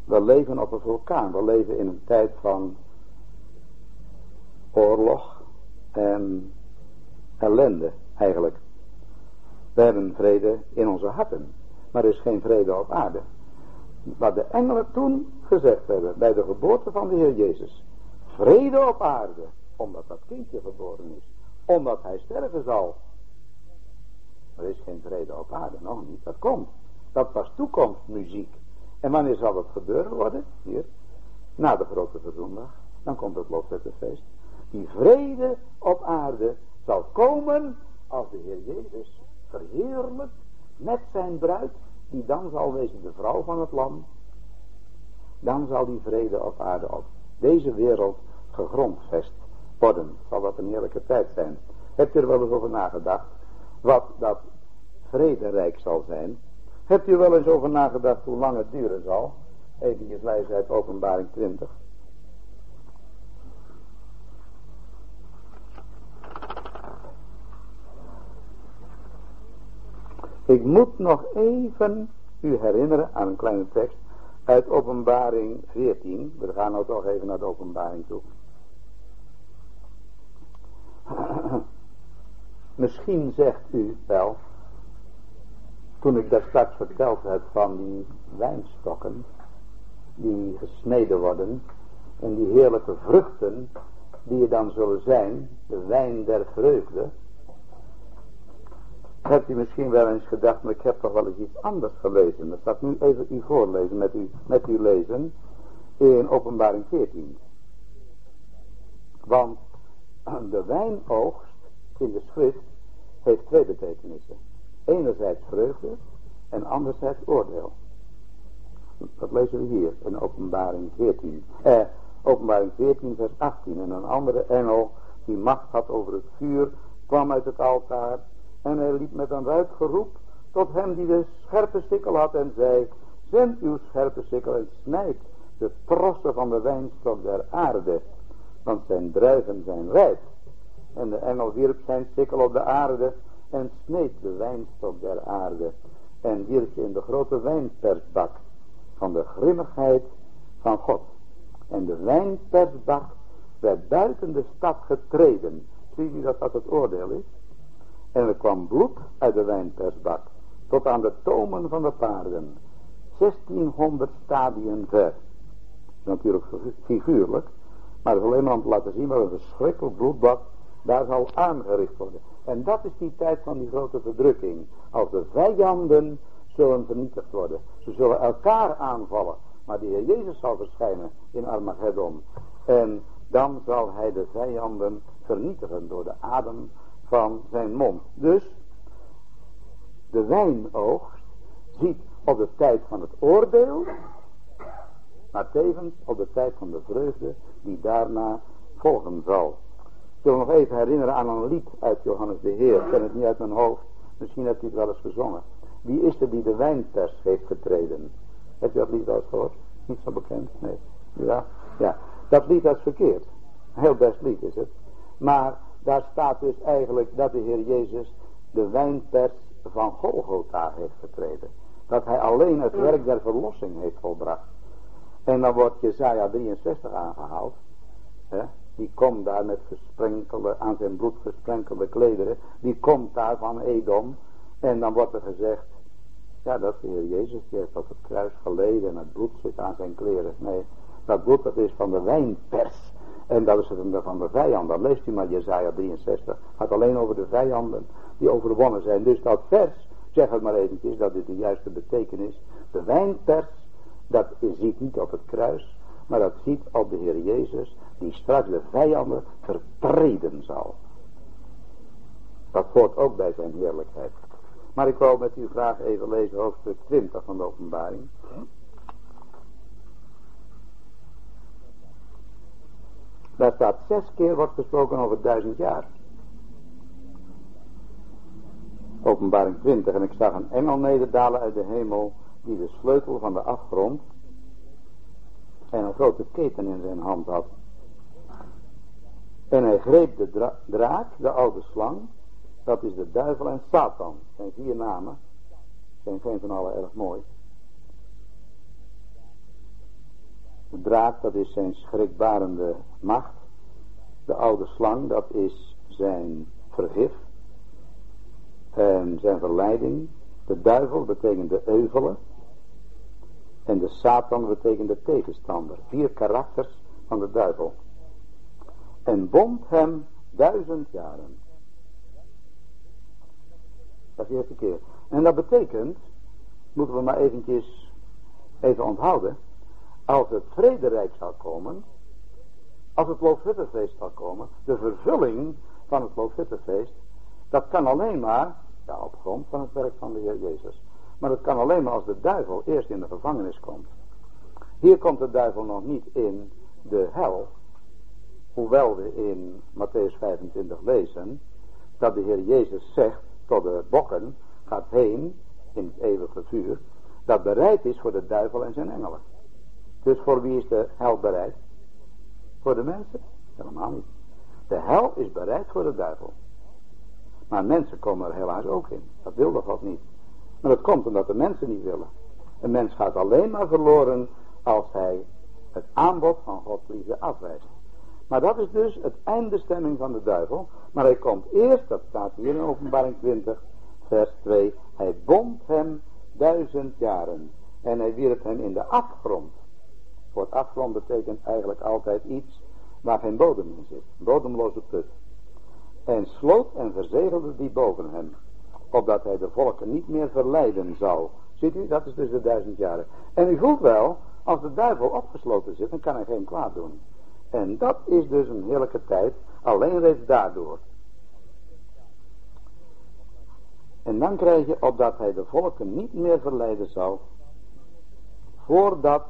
We leven op een vulkaan. We leven in een tijd van oorlog en ellende eigenlijk. We hebben vrede in onze harten, maar er is geen vrede op aarde. Wat de engelen toen gezegd hebben bij de geboorte van de Heer Jezus. Vrede op aarde, omdat dat kindje geboren is. Omdat hij sterven zal. Er is geen vrede op aarde, nog niet. Dat komt. Dat was toekomstmuziek. En wanneer zal het gebeuren worden? Hier. Na de grote verzondag. Dan komt het feest. Die vrede op aarde zal komen als de Heer Jezus verheerlijkt met zijn bruid, die dan zal wezen de vrouw van het lam. Dan zal die vrede op aarde op deze wereld gegrondvest worden. Zal dat een heerlijke tijd zijn. Hebt u er wel eens over nagedacht wat dat vrederijk zal zijn? Hebt u wel eens over nagedacht hoe lang het duren zal? Even uit openbaring 20. Ik moet nog even u herinneren aan een kleine tekst uit openbaring 14. We gaan nou toch even naar de openbaring toe. Misschien zegt u wel, toen ik daar straks verteld heb van die wijnstokken, die gesneden worden, en die heerlijke vruchten, die er dan zullen zijn, de wijn der vreugde, hebt u misschien wel eens gedacht, maar ik heb toch wel eens iets anders gelezen. Dat ik nu even u voorlezen, met u, met u lezen, in openbaring 14. Want de wijnoogst in de schrift heeft twee betekenissen. Enerzijds vreugde en anderzijds oordeel. Dat lezen we hier in openbaring 14. Eh, openbaring 14 vers 18. En een andere engel die macht had over het vuur kwam uit het altaar en hij liep met een luid geroep tot hem die de scherpe sikkel had en zei, zend uw scherpe sikkel en snijd de trossen van de wijnstok der aarde, want zijn druiven zijn rijp. En de engel wierp zijn sikkel op de aarde en sneed de wijnstok der aarde en wierp in de grote wijnpersbak van de grimmigheid van God. En de wijnpersbak werd buiten de stad getreden. Zie je dat dat het oordeel is? En er kwam bloed uit de wijnpersbak tot aan de tomen van de paarden. 1600 stadien ver. Natuurlijk figuurlijk, maar het is alleen maar om te laten zien wat een verschrikkelijk bloedbad daar zal aangericht worden. En dat is die tijd van die grote verdrukking. Als de vijanden zullen vernietigd worden. Ze zullen elkaar aanvallen. Maar de Heer Jezus zal verschijnen in Armageddon. En dan zal hij de vijanden vernietigen door de adem van zijn mond. Dus de wijnoogst ziet op de tijd van het oordeel, maar tevens op de tijd van de vreugde die daarna volgen zal. Ik wil nog even herinneren aan een lied uit Johannes de Heer. Ik ken het niet uit mijn hoofd. Misschien hebt u het wel eens gezongen. Wie is er die de wijnpers heeft getreden? Heb je dat lied wel eens gehoord? Niet zo bekend? Nee. Ja? Ja. Dat lied is verkeerd. heel best lied is het. Maar daar staat dus eigenlijk dat de Heer Jezus de wijnpers van Golgotha heeft getreden. Dat hij alleen het werk der verlossing heeft volbracht. En dan wordt Jezaja 63 aangehaald. Hè? Die komt daar met gesprenkelde, aan zijn bloed gesprenkelde klederen. Die komt daar van Edom. En dan wordt er gezegd. Ja, dat is de Heer Jezus. Die heeft op het kruis geleden. En het bloed zit aan zijn kleren. Nee, dat bloed dat is van de wijnpers. En dat is het van de vijanden. Leest u maar Jezaja 63. gaat alleen over de vijanden die overwonnen zijn. Dus dat vers, zeg het maar eventjes, dat is de juiste betekenis. De wijnpers, dat ziet niet op het kruis. Maar dat ziet op de Heer Jezus die straks de vijanden vertreden zal. Dat hoort ook bij zijn heerlijkheid. Maar ik wil met uw vraag even lezen hoofdstuk 20 van de openbaring. Daar staat zes keer wordt gesproken over duizend jaar. Openbaring 20. En ik zag een engel nederdalen uit de hemel die de sleutel van de afgrond en een grote keten in zijn hand had. En hij greep de draak, de oude slang, dat is de duivel en Satan. zijn vier namen, zijn geen van allen erg mooi. De draak, dat is zijn schrikbarende macht. De oude slang, dat is zijn vergif. En zijn verleiding. De duivel betekent de euvelen. En de Satan betekent de tegenstander. Vier karakters van de duivel. En bond hem duizend jaren. Dat is de eerste keer. En dat betekent, moeten we maar eventjes even onthouden. Als het vrederijk zal komen, als het Loofhuttenfeest zal komen, de vervulling van het Loofhuttenfeest, dat kan alleen maar, ja op grond van het werk van de Heer Jezus. Maar dat kan alleen maar als de duivel eerst in de gevangenis komt. Hier komt de duivel nog niet in de hel. Hoewel we in Matthäus 25 lezen dat de Heer Jezus zegt tot de bokken, gaat heen in het eeuwige vuur, dat bereid is voor de duivel en zijn engelen. Dus voor wie is de hel bereid? Voor de mensen? Helemaal niet. De hel is bereid voor de duivel. Maar mensen komen er helaas ook in. Dat wil de God niet. Maar dat komt omdat de mensen niet willen. Een mens gaat alleen maar verloren als hij het aanbod van Gods liefde afwijst. Maar dat is dus het eindbestemming van de duivel. Maar hij komt eerst, dat staat hier in openbaring 20, vers 2. Hij bond hem duizend jaren. En hij wierp hem in de afgrond. Voor het afgrond betekent eigenlijk altijd iets waar geen bodem in zit. Bodemloze put. En sloot en verzegelde die boven hem. Opdat hij de volken niet meer verleiden zou. Ziet u, dat is dus de duizend jaren. En u voelt wel, als de duivel opgesloten zit, dan kan hij geen kwaad doen. En dat is dus een heerlijke tijd, alleen reeds daardoor. En dan krijg je opdat hij de volken niet meer verleiden zal, voordat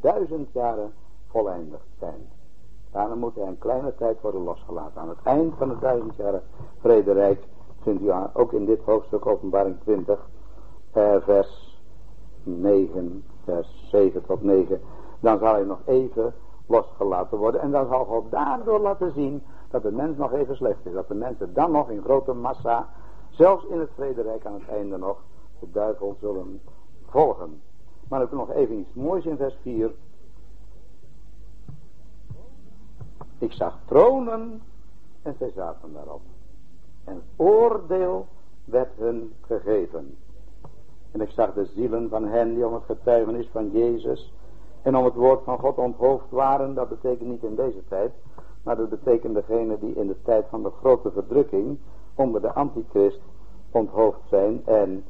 duizend jaren voleindigd zijn. Daarom moet hij een kleine tijd worden losgelaten. Aan het eind van de duizend jaren vrederijk vindt u ook in dit hoofdstuk openbaring 20, eh, vers 9, vers 7 tot 9. Dan zal hij nog even losgelaten worden. En dan zal God daardoor laten zien dat de mens nog even slecht is. Dat de mensen dan nog in grote massa, zelfs in het vrederijk aan het einde nog, de duivel zullen volgen. Maar ik nog even iets moois in vers 4. Ik zag tronen en zij zaten daarop. En oordeel werd hun gegeven. En ik zag de zielen van hen die om het getuigenis van Jezus en om het woord van God onthoofd waren, dat betekent niet in deze tijd, maar dat betekent degene die in de tijd van de grote verdrukking onder de antichrist onthoofd zijn en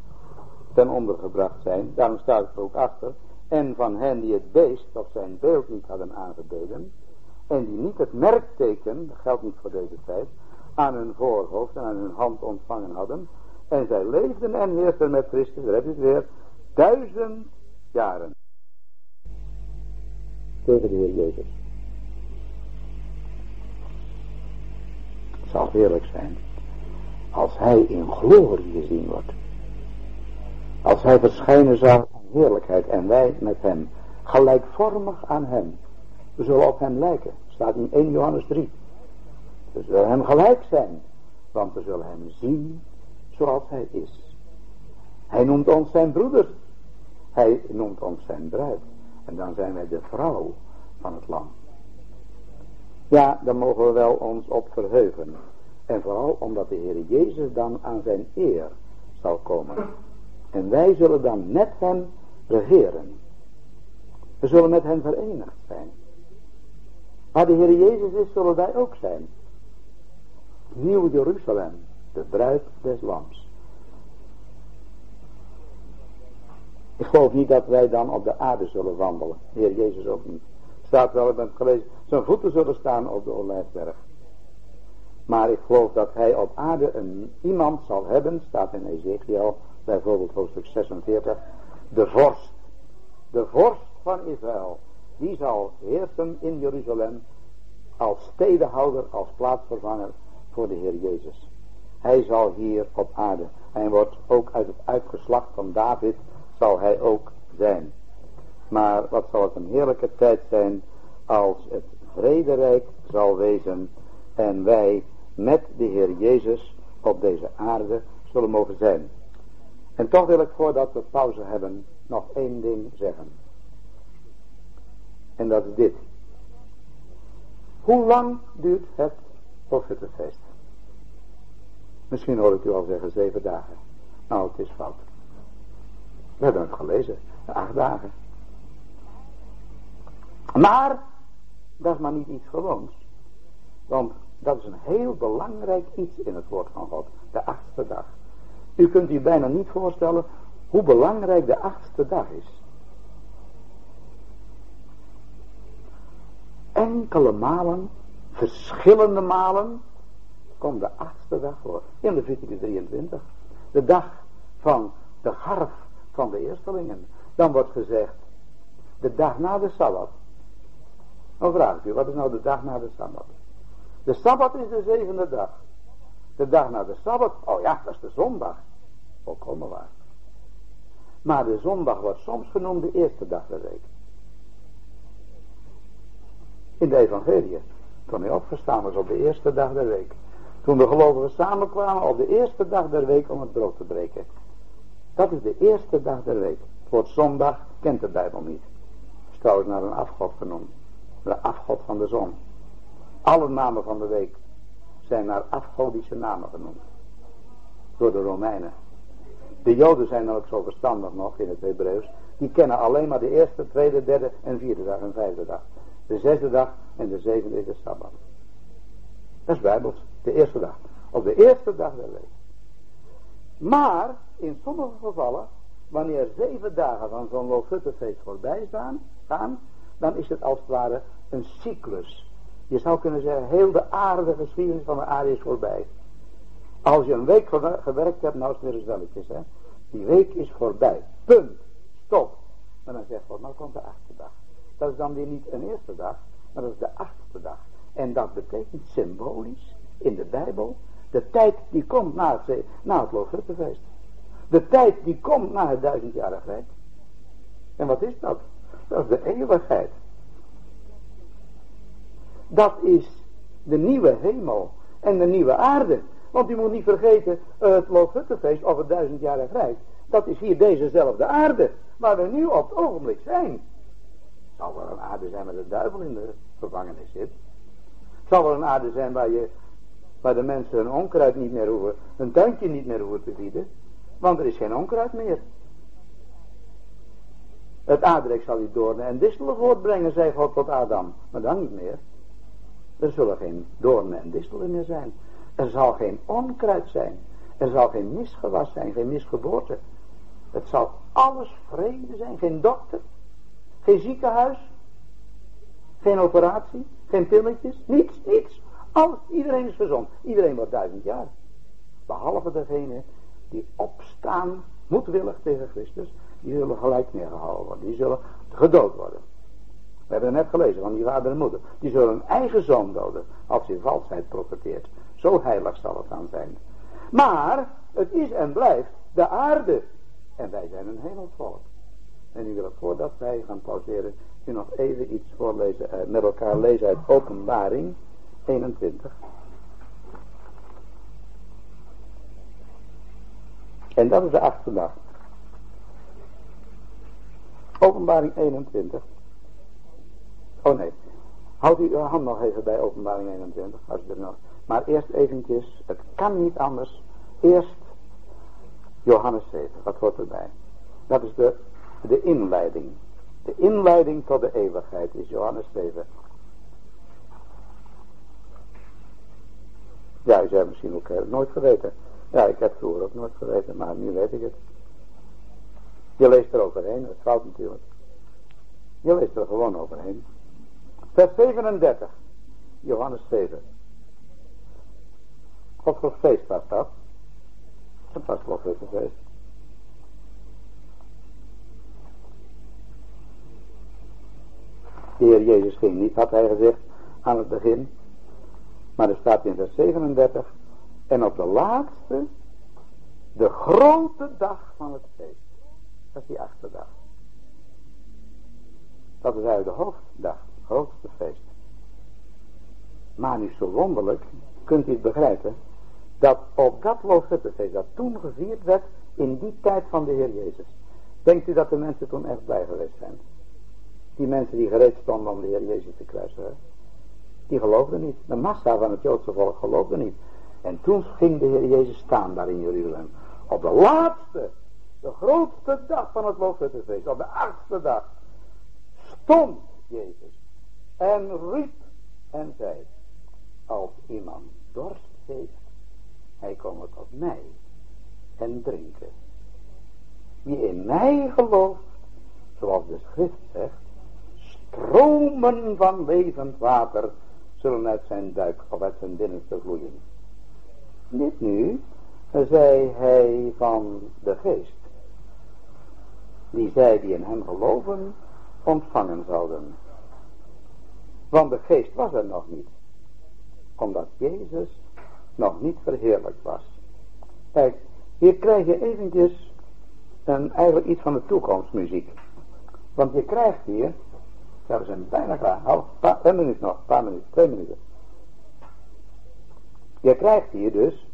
ten onder gebracht zijn. Daarom staat het er ook achter, En van hen die het beest of zijn beeld niet hadden aangebeden. En die niet het merkteken, dat geldt niet voor deze tijd, aan hun voorhoofd en aan hun hand ontvangen hadden. En zij leefden en heersten met Christus, daar heb je het weer, duizend jaren. Tegen de Heer Jezus. Het zal heerlijk zijn als hij in glorie gezien wordt. Als hij verschijnen zal heerlijkheid en wij met hem, gelijkvormig aan hem. We zullen op hem lijken, staat in 1 Johannes 3. We zullen hem gelijk zijn, want we zullen hem zien zoals hij is. Hij noemt ons zijn broeder. Hij noemt ons zijn bruid. En dan zijn wij de vrouw van het lam. Ja, daar mogen we wel ons op verheugen. En vooral omdat de Heer Jezus dan aan zijn eer zal komen. En wij zullen dan met hem regeren. We zullen met hem verenigd zijn. Waar de Heer Jezus is, zullen wij ook zijn. Nieuw Jeruzalem, de bruid des lams. Ik geloof niet dat wij dan op de aarde zullen wandelen. De Heer Jezus ook niet. Staat wel, ik ben het gelezen, zijn voeten zullen staan op de olijfberg. Maar ik geloof dat hij op aarde een iemand zal hebben, staat in Ezekiel, bijvoorbeeld hoofdstuk 46, de vorst. De vorst van Israël, die zal heersen in Jeruzalem als stedehouder, als plaatsvervanger voor de Heer Jezus. Hij zal hier op aarde, hij wordt ook uit het uitgeslacht van David, zal hij ook zijn. Maar wat zal het een heerlijke tijd zijn als het vrederijk zal wezen en wij met de Heer Jezus op deze aarde zullen mogen zijn. En toch wil ik voordat we pauze hebben nog één ding zeggen. En dat is dit. Hoe lang duurt het profetenfeest? Misschien hoor ik u al zeggen zeven dagen. Nou, het is fout. We hebben het gelezen. Acht dagen. Maar, dat is maar niet iets gewoons. Want dat is een heel belangrijk iets in het woord van God. De achtste dag. U kunt u bijna niet voorstellen hoe belangrijk de achtste dag is. Enkele malen, verschillende malen, komt de achtste dag voor. In Leviticus 23. De dag van de garf van de eerstelingen. Dan wordt gezegd, de dag na de Sabbat. Dan vraag ik u, wat is nou de dag na de Sabbat? De Sabbat is de zevende dag. De dag na de Sabbat, oh ja, dat is de zondag. Volkomen waar. Maar de zondag wordt soms genoemd de eerste dag der week. In de evangelie. Toen hij opgestaan was op de eerste dag der week. Toen de gelovigen samenkwamen op de eerste dag der week om het brood te breken. Dat is de eerste dag der week. Het zondag kent de Bijbel niet. Het is trouwens naar een afgod genoemd. De afgod van de zon. Alle namen van de week zijn naar afgodische namen genoemd. Door de Romeinen. De Joden zijn ook zo verstandig nog in het Hebreeuws. Die kennen alleen maar de eerste, tweede, derde en vierde dag en vijfde dag. De zesde dag en de zevende is de Sabbat. Dat is bijbels. De eerste dag. Op de eerste dag der week. Maar in sommige gevallen, wanneer zeven dagen van zo'n Lofuttefeest voorbij staan, gaan, dan is het als het ware een cyclus. Je zou kunnen zeggen, heel de aarde, geschiedenis van de aarde is voorbij. Als je een week gewerkt hebt, nou is het hè. Die week is voorbij. Punt. Stop. Maar dan zegt God, nou komt de achtste dag. Dat is dan weer niet een eerste dag, maar dat is de achtste dag. En dat betekent symbolisch in de Bijbel de tijd die komt na het, na. De tijd die komt na het duizendjarig rijk. En wat is dat? Dat is de eeuwigheid. Dat is de nieuwe hemel en de nieuwe aarde. Want u moet niet vergeten, het Loofhuttenfeest of het duizendjarig rijk. Dat is hier dezezelfde aarde, waar we nu op het ogenblik zijn. Zal wel een aarde zijn waar de duivel in de gevangenis zit. Zal wel een aarde zijn waar, je, waar de mensen hun onkruid niet meer hoeven, hun tuintje niet meer hoeven te bieden. Want er is geen onkruid meer. Het aardrijk zal die doornen en distelen voortbrengen, zei God tot Adam. Maar dan niet meer. Er zullen geen doornen en distelen meer zijn. Er zal geen onkruid zijn. Er zal geen misgewas zijn, geen misgeboorte. Het zal alles vrede zijn, geen dokter. Geen ziekenhuis. Geen operatie. Geen pilletjes. Niets, niets. Alles, iedereen is gezond. Iedereen wordt duizend jaar. Behalve degene die opstaan, moedwillig tegen Christus. Die zullen gelijk neergehouden worden. Die zullen gedood worden. We hebben het net gelezen van die vader en moeder. Die zullen een eigen zoon doden als hij valsheid profeteert. Zo heilig zal het dan zijn. Maar het is en blijft de aarde. En wij zijn een hemelvolk. En nu wil voordat wij gaan pauzeren, u nog even iets voorlezen, eh, met elkaar lezen uit openbaring 21. En dat is de achtste dag. Openbaring 21. Oh nee. Houd u uw hand nog even bij openbaring 21. Als u er nog. Maar eerst eventjes. Het kan niet anders. Eerst Johannes 7. Wat hoort erbij? Dat is de, de inleiding. De inleiding tot de eeuwigheid is Johannes 7. Ja, u zei misschien ook, ik nooit geweten. Ja, ik heb vroeger ook nooit geweten, maar nu weet ik het. Je leest er overheen, dat fout natuurlijk. Je leest er gewoon overheen. Vers 37, Johannes 7. God voor feest was dat. Het was feest. De Heer Jezus ging niet, had hij gezegd, aan het begin. Maar er staat in vers 37. En op de laatste, de grote dag van het feest. Dat is die achtste dag. Dat is eigenlijk de hoofddag, grootste feest. Maar nu zo wonderlijk, kunt u het begrijpen, dat op dat Loofhuttenfeest, dat toen gevierd werd, in die tijd van de Heer Jezus. Denkt u dat de mensen toen echt blij geweest zijn? Die mensen die gereed stonden om de Heer Jezus te kruisen. Die geloofden niet. De massa van het Joodse volk geloofde niet. En toen ging de Heer Jezus staan daar in Jeruzalem. Op de laatste, de grootste dag van het Loofhuttenfeest. Op de achtste dag. Stond Jezus. En riep en zei. Als iemand dorst heeft. Hij komt tot mij. En drinken. Wie in mij gelooft. Zoals de schrift zegt stromen van levend water zullen uit zijn duik of uit zijn binnenste vloeien. Dit nu zei hij van de geest, die zij die in hem geloven ontvangen zouden. Want de geest was er nog niet, omdat Jezus nog niet verheerlijkt was. Kijk, hier krijg je eventjes een, eigenlijk iets van de toekomstmuziek. Want je krijgt hier ja, we zijn bijna klaar. Half, pa, een minuut nog, een paar minuten, twee minuten. Je krijgt hier dus,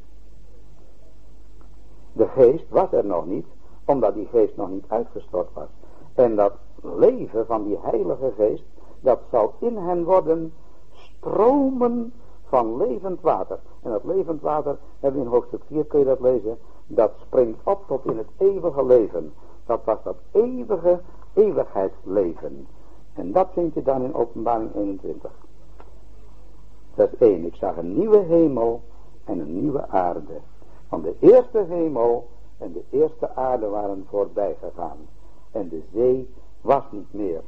de geest was er nog niet, omdat die geest nog niet uitgestort was. En dat leven van die heilige geest, dat zal in hen worden stromen van levend water. En dat levend water, hebben we in hoofdstuk 4, kun je dat lezen, dat springt op tot in het eeuwige leven. Dat was dat eeuwige eeuwigheidsleven. En dat vind je dan in openbaring 21. Vers 1. Ik zag een nieuwe hemel en een nieuwe aarde. Want de eerste hemel en de eerste aarde waren voorbij gegaan. En de zee was niet meer.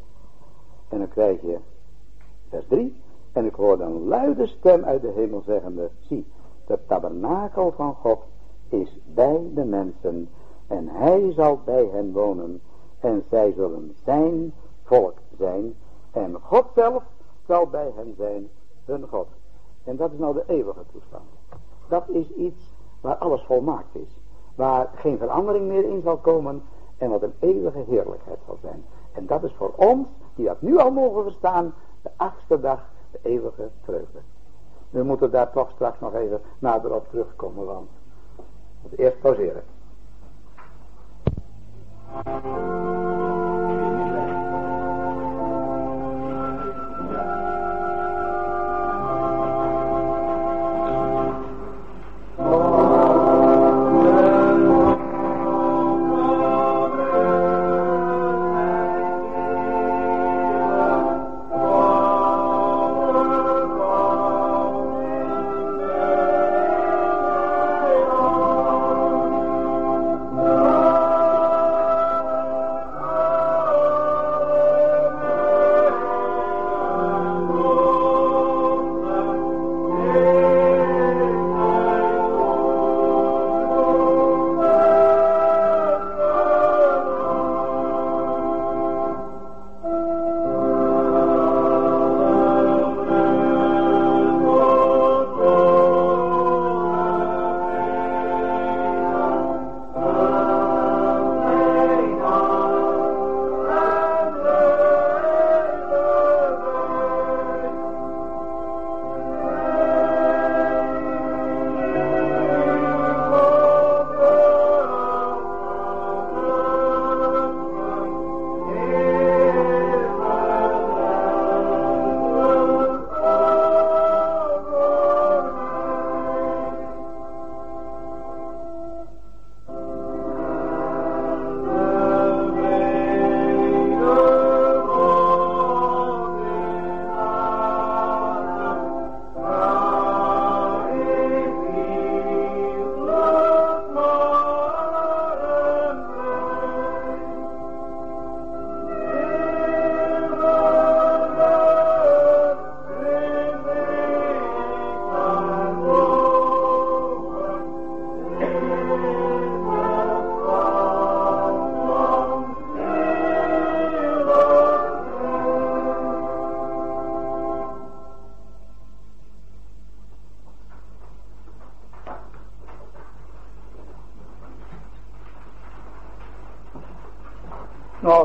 En dan krijg je vers 3. En ik hoorde een luide stem uit de hemel zeggende. Zie, de tabernakel van God is bij de mensen. En hij zal bij hen wonen. En zij zullen zijn volk zijn. En God zelf zal bij hen zijn, hun God. En dat is nou de eeuwige toestand. Dat is iets waar alles volmaakt is. Waar geen verandering meer in zal komen. En wat een eeuwige heerlijkheid zal zijn. En dat is voor ons, die dat nu al mogen verstaan, de achtste dag, de eeuwige vreugde. We moeten daar toch straks nog even nader op terugkomen, want eerst pauzeren.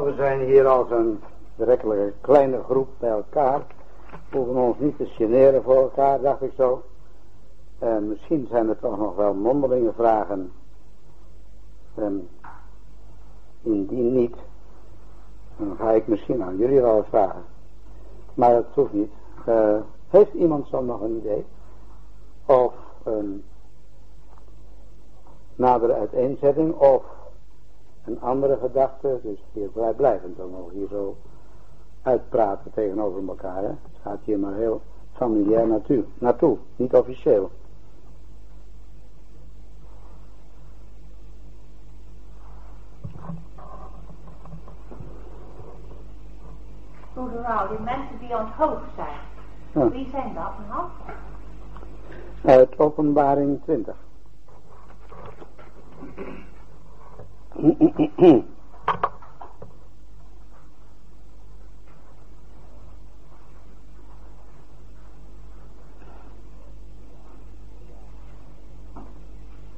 We zijn hier als een betrekkelijke kleine groep bij elkaar. We hoeven ons niet te generen voor elkaar, dacht ik zo. En misschien zijn er toch nog wel mondelinge vragen. En indien niet, dan ga ik misschien aan jullie wel vragen. Maar dat hoeft niet. Uh, heeft iemand zo nog een idee? Of een nadere uiteenzetting of een andere gedachte. Dus hier vrijblijvend dan nog hier zo uitpraten tegenover elkaar. Hè? Het gaat hier maar heel familiair naartoe, naartoe niet officieel. Goederaal, die mensen die hoofd zijn. Wie zijn dat nou? Uit openbaring 20.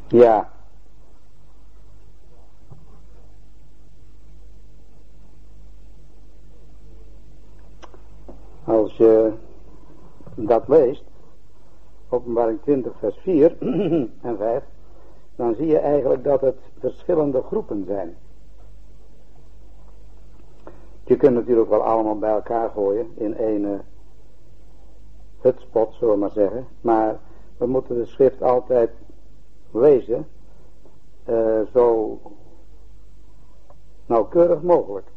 Ja. Als je dat leest, openbaring 20 vers 4 en 5, dan zie je eigenlijk dat het verschillende groepen zijn. Je kunt natuurlijk wel allemaal bij elkaar gooien in één hutspot, zullen we maar zeggen. Maar we moeten de schrift altijd lezen uh, zo nauwkeurig mogelijk.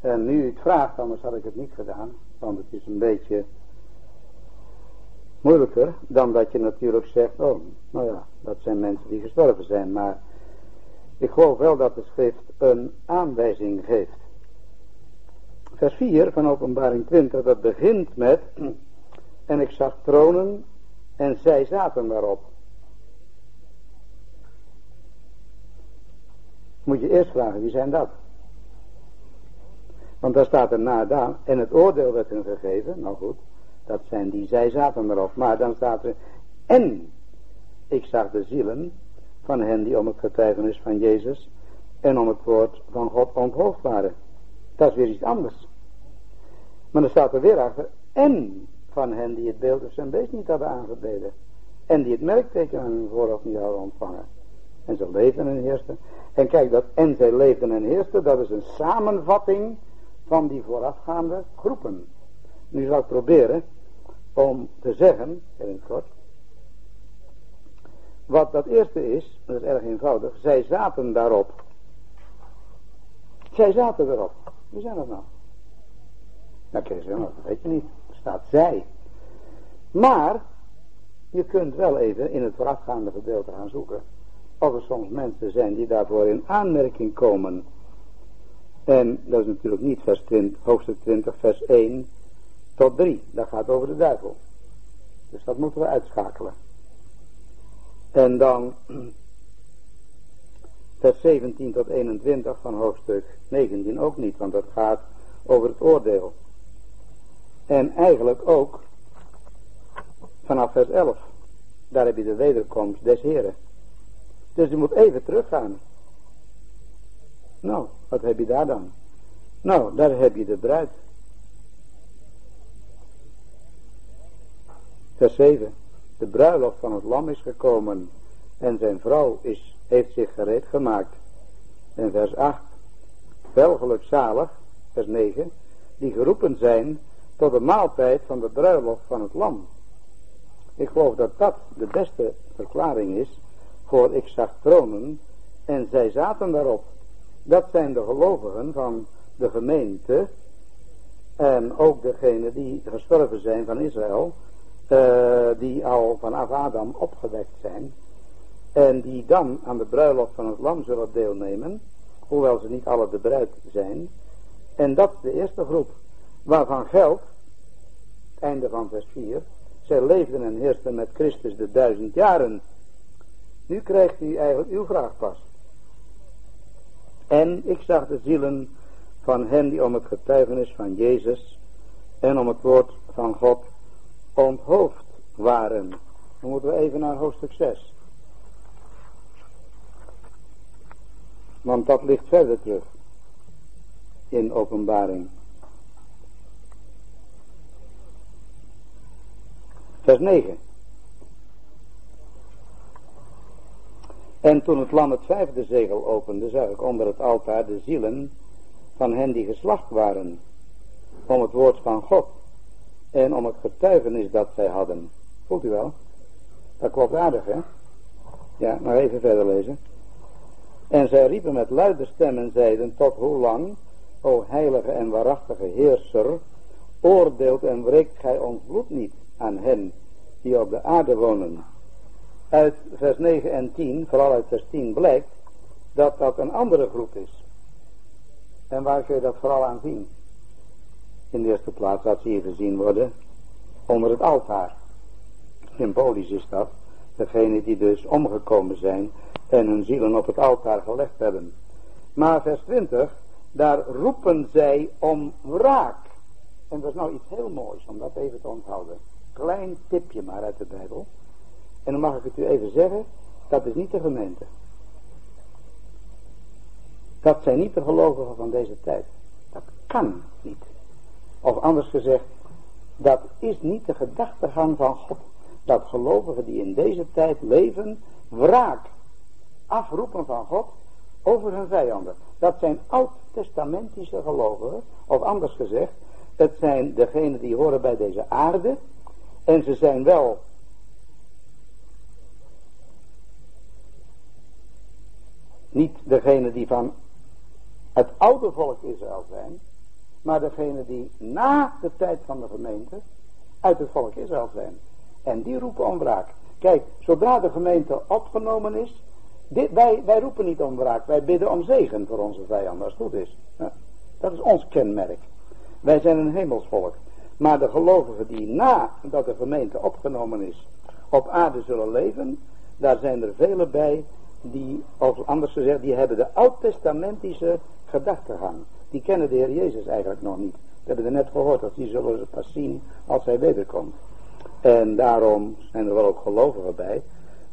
En nu u het vraagt, anders had ik het niet gedaan, want het is een beetje moeilijker dan dat je natuurlijk zegt, oh, nou ja, dat zijn mensen die gestorven zijn, maar ik geloof wel dat de schrift een aanwijzing geeft. Vers 4 van openbaring 20, dat begint met, en ik zag tronen en zij zaten daarop. Moet je eerst vragen, wie zijn dat? Want daar staat er na en het oordeel werd hun gegeven, nou goed, dat zijn die, zij zaten erop. Maar dan staat er, en ik zag de zielen van hen die om het getuigenis van Jezus en om het woord van God onthoofd waren. Dat is weer iets anders. Maar dan staat er weer achter, en van hen die het beeld of zijn beest niet hadden aangebeden. En die het merkteken aan hun voorhoofd niet hadden ontvangen. En ze leefden en heersten. En kijk, dat en zij leefden en heersten, dat is een samenvatting van die voorafgaande groepen. Nu zal ik proberen om te zeggen, heel kort, wat dat eerste is, dat is erg eenvoudig, zij zaten daarop. Zij zaten erop. Wie zijn dat nou? Nou, je zeggen, dat weet je niet. Er staat zij. Maar, je kunt wel even in het voorafgaande gedeelte gaan zoeken. Of er soms mensen zijn die daarvoor in aanmerking komen. En dat is natuurlijk niet vers 20, hoofdstuk 20, vers 1 tot 3. Dat gaat over de duivel. Dus dat moeten we uitschakelen. En dan vers 17 tot 21 van hoofdstuk 19 ook niet, want dat gaat over het oordeel. En eigenlijk ook vanaf vers 11. Daar heb je de wederkomst des Heren. Dus je moet even teruggaan. Nou, wat heb je daar dan? Nou, daar heb je de bruid. Vers 7. De bruiloft van het lam is gekomen en zijn vrouw is, heeft zich gereed gemaakt. En vers 8. Wel zalig, vers 9, die geroepen zijn tot de maaltijd van de bruiloft van het lam. Ik geloof dat dat de beste verklaring is voor ik zag tronen en zij zaten daarop. Dat zijn de gelovigen van de gemeente en ook degenen die gestorven zijn van Israël, uh, die al vanaf Adam opgewekt zijn en die dan aan de bruiloft van het lam zullen deelnemen, hoewel ze niet alle de bruid zijn. En dat is de eerste groep, waarvan geldt, einde van vers 4, zij leefden en heersten met Christus de duizend jaren. Nu krijgt u eigenlijk uw vraag pas. En ik zag de zielen van hen die om het getuigenis van Jezus en om het woord van God onthoofd waren. Dan moeten we even naar hoofdstuk 6. Want dat ligt verder terug. in openbaring. Vers 9. En toen het lam het vijfde zegel opende, zag ik onder het altaar de zielen van hen die geslacht waren, om het woord van God en om het getuigenis dat zij hadden. Voelt u wel? Dat klopt aardig, hè? Ja, maar even verder lezen. En zij riepen met luide stem en zeiden, tot hoe lang, o heilige en waarachtige heerser, oordeelt en wreekt gij ons bloed niet aan hen die op de aarde wonen. Uit vers 9 en 10, vooral uit vers 10, blijkt dat dat een andere groep is. En waar kun je dat vooral aan zien? In de eerste plaats dat ze hier gezien worden onder het altaar. Symbolisch is dat. Degene die dus omgekomen zijn en hun zielen op het altaar gelegd hebben. Maar vers 20, daar roepen zij om wraak. En dat is nou iets heel moois om dat even te onthouden. Klein tipje maar uit de Bijbel. En dan mag ik het u even zeggen, dat is niet de gemeente. Dat zijn niet de gelovigen van deze tijd. Dat kan niet. Of anders gezegd, dat is niet de gedachtegang van God. Dat gelovigen die in deze tijd leven, wraak afroepen van God over hun vijanden. Dat zijn oud-testamentische gelovigen, of anders gezegd, het zijn degenen die horen bij deze aarde, en ze zijn wel niet degene die van het oude volk Israël zijn, maar degene die na de tijd van de gemeente uit het volk Israël zijn. En die roepen om wraak. Kijk, zodra de gemeente opgenomen is, dit, wij, wij roepen niet om wraak, wij bidden om zegen voor onze vijanden, als het goed is. Ja, dat is ons kenmerk. Wij zijn een hemelsvolk. Maar de gelovigen die na dat de gemeente opgenomen is, op aarde zullen leven, daar zijn er vele bij die, of anders gezegd, die hebben de oud-testamentische gedachtegang. Die kennen de Heer Jezus eigenlijk nog niet. We hebben er net gehoord, dat die zullen ze pas zien als hij wederkomt. En daarom zijn er wel ook gelovigen bij.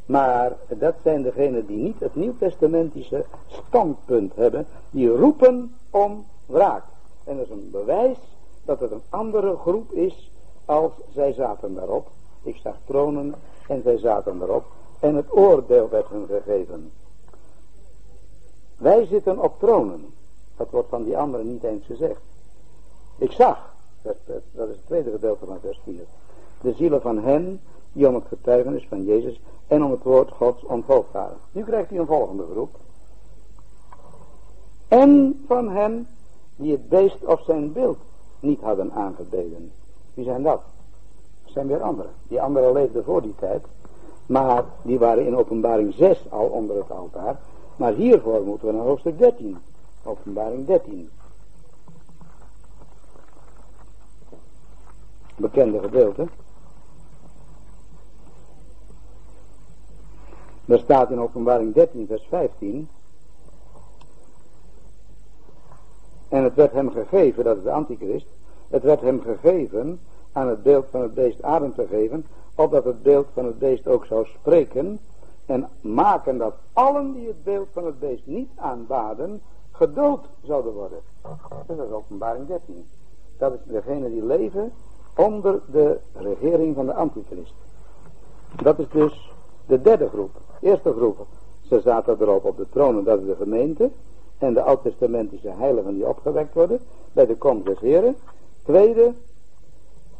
Maar dat zijn degenen die niet het nieuwtestamentische standpunt hebben. Die roepen om wraak. En dat is een bewijs dat het een andere groep is als zij zaten daarop. Ik zag tronen en zij zaten daarop. En het oordeel werd hun gegeven. Wij zitten op tronen. Dat wordt van die anderen niet eens gezegd. Ik zag, dat is het tweede gedeelte van vers 4. De zielen van hen die om het getuigenis van Jezus en om het woord Gods onthoofd waren. Nu krijgt hij een volgende groep. En van hen die het beest of zijn beeld niet hadden aangebeden. Wie zijn dat? Dat zijn weer anderen. Die anderen leefden voor die tijd. Maar die waren in openbaring 6 al onder het altaar. Maar hiervoor moeten we naar hoofdstuk 13. Openbaring 13. Bekende gedeelte. Er staat in openbaring 13 vers 15. En het werd hem gegeven, dat is de antichrist. Het werd hem gegeven aan het beeld van het beest adem te geven. Opdat het beeld van het beest ook zou spreken. En maken dat allen die het beeld van het beest niet aanbaden, gedood zouden worden. Dat is openbaring 13. Dat is degene die leven onder de regering van de antichrist. Dat is dus de derde groep. Eerste groep, ze zaten erop op de troon dat is de gemeente. En de oud-testamentische heiligen die opgewekt worden bij de komst des Heren. Tweede,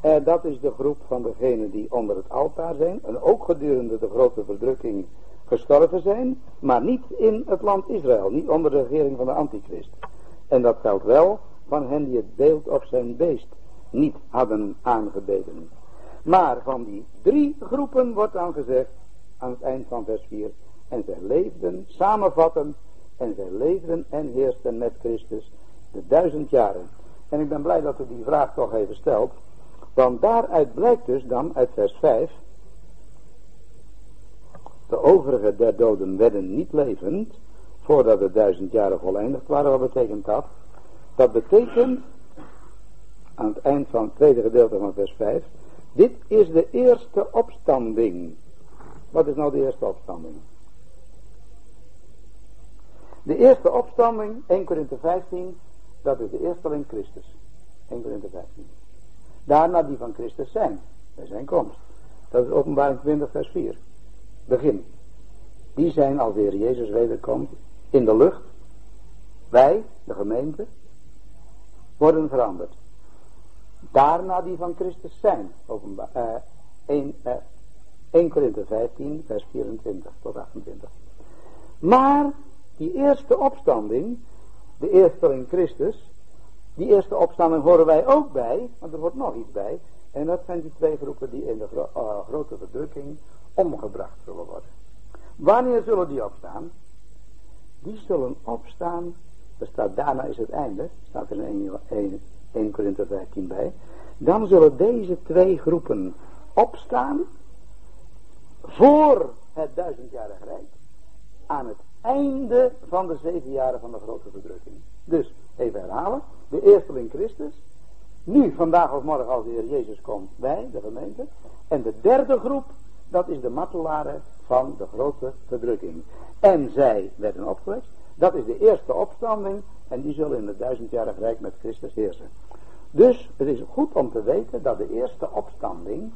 eh, dat is de groep van degenen die onder het altaar zijn. En ook gedurende de grote verdrukking gestorven zijn. Maar niet in het land Israël. Niet onder de regering van de antichrist. En dat geldt wel van hen die het beeld of zijn beest niet hadden aangebeden. Maar van die drie groepen wordt dan gezegd aan het eind van vers 4. En zij leefden, samenvatten, en zij leefden en heersten met Christus de duizend jaren. En ik ben blij dat u die vraag toch even stelt. Want daaruit blijkt dus dan uit vers 5. De overige der doden werden niet levend voordat de duizend jaren voleindigd waren. Wat betekent dat? Dat betekent aan het eind van het tweede gedeelte van vers 5. Dit is de eerste opstanding. Wat is nou de eerste opstanding? De eerste opstanding, 1 Korinthe 15, Dat is de eerste in Christus. 1 Korinthe 15. Daarna die van Christus zijn. Bij zijn komst. Dat is openbaring 20 vers 4. Begin. Die zijn Heer Jezus wederkomt in de lucht. Wij, de gemeente, worden veranderd. Daarna die van Christus zijn. Openbaar, uh, 1, uh, 1 Korinthe 15 vers 24 tot 28. Maar die eerste opstanding, de eerste in Christus, die eerste opstanding horen wij ook bij, want er wordt nog iets bij. En dat zijn die twee groepen die in de uh, grote verdrukking omgebracht zullen worden. Wanneer zullen die opstaan? Die zullen opstaan, er staat daarna is het einde, staat er in 1, 1 Korinther 15 bij. Dan zullen deze twee groepen opstaan voor het duizendjarig rijk aan het einde van de zeven jaren van de grote verdrukking. Dus, even herhalen, de eerste in Christus, nu, vandaag of morgen als de Heer Jezus komt bij de gemeente, en de derde groep, dat is de martelaren van de grote verdrukking. En zij werden opgewekt, dat is de eerste opstanding, en die zullen in het duizendjarig rijk met Christus heersen. Dus, het is goed om te weten dat de eerste opstanding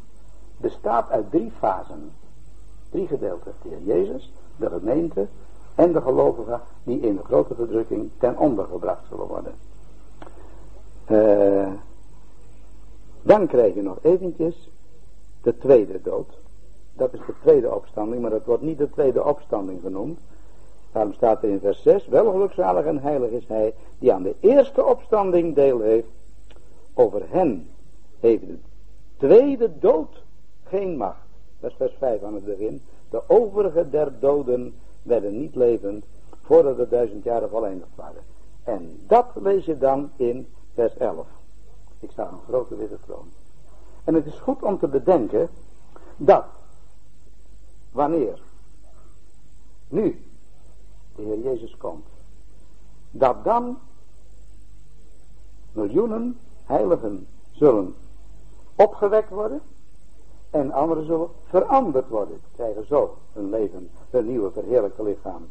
bestaat uit drie fasen. Drie gedeelten. De Heer Jezus, de gemeente en de gelovigen die in de grote verdrukking ten onder gebracht zullen worden. Uh, dan krijg je nog eventjes de tweede dood. Dat is de tweede opstanding, maar dat wordt niet de tweede opstanding genoemd. Daarom staat er in vers 6, wel gelukzalig en heilig is hij die aan de eerste opstanding deel heeft. Over hen heeft de tweede dood geen macht. Dat is vers 5 aan het begin. De overige der doden werden niet levend voordat de duizend jaren voleindigd waren. En dat lees je dan in vers 11. Ik sta een grote witte troon. En het is goed om te bedenken dat wanneer nu de Heer Jezus komt, dat dan miljoenen heiligen zullen opgewekt worden en anderen zullen veranderd worden, krijgen zo hun leven, hun nieuwe verheerlijkte lichaam.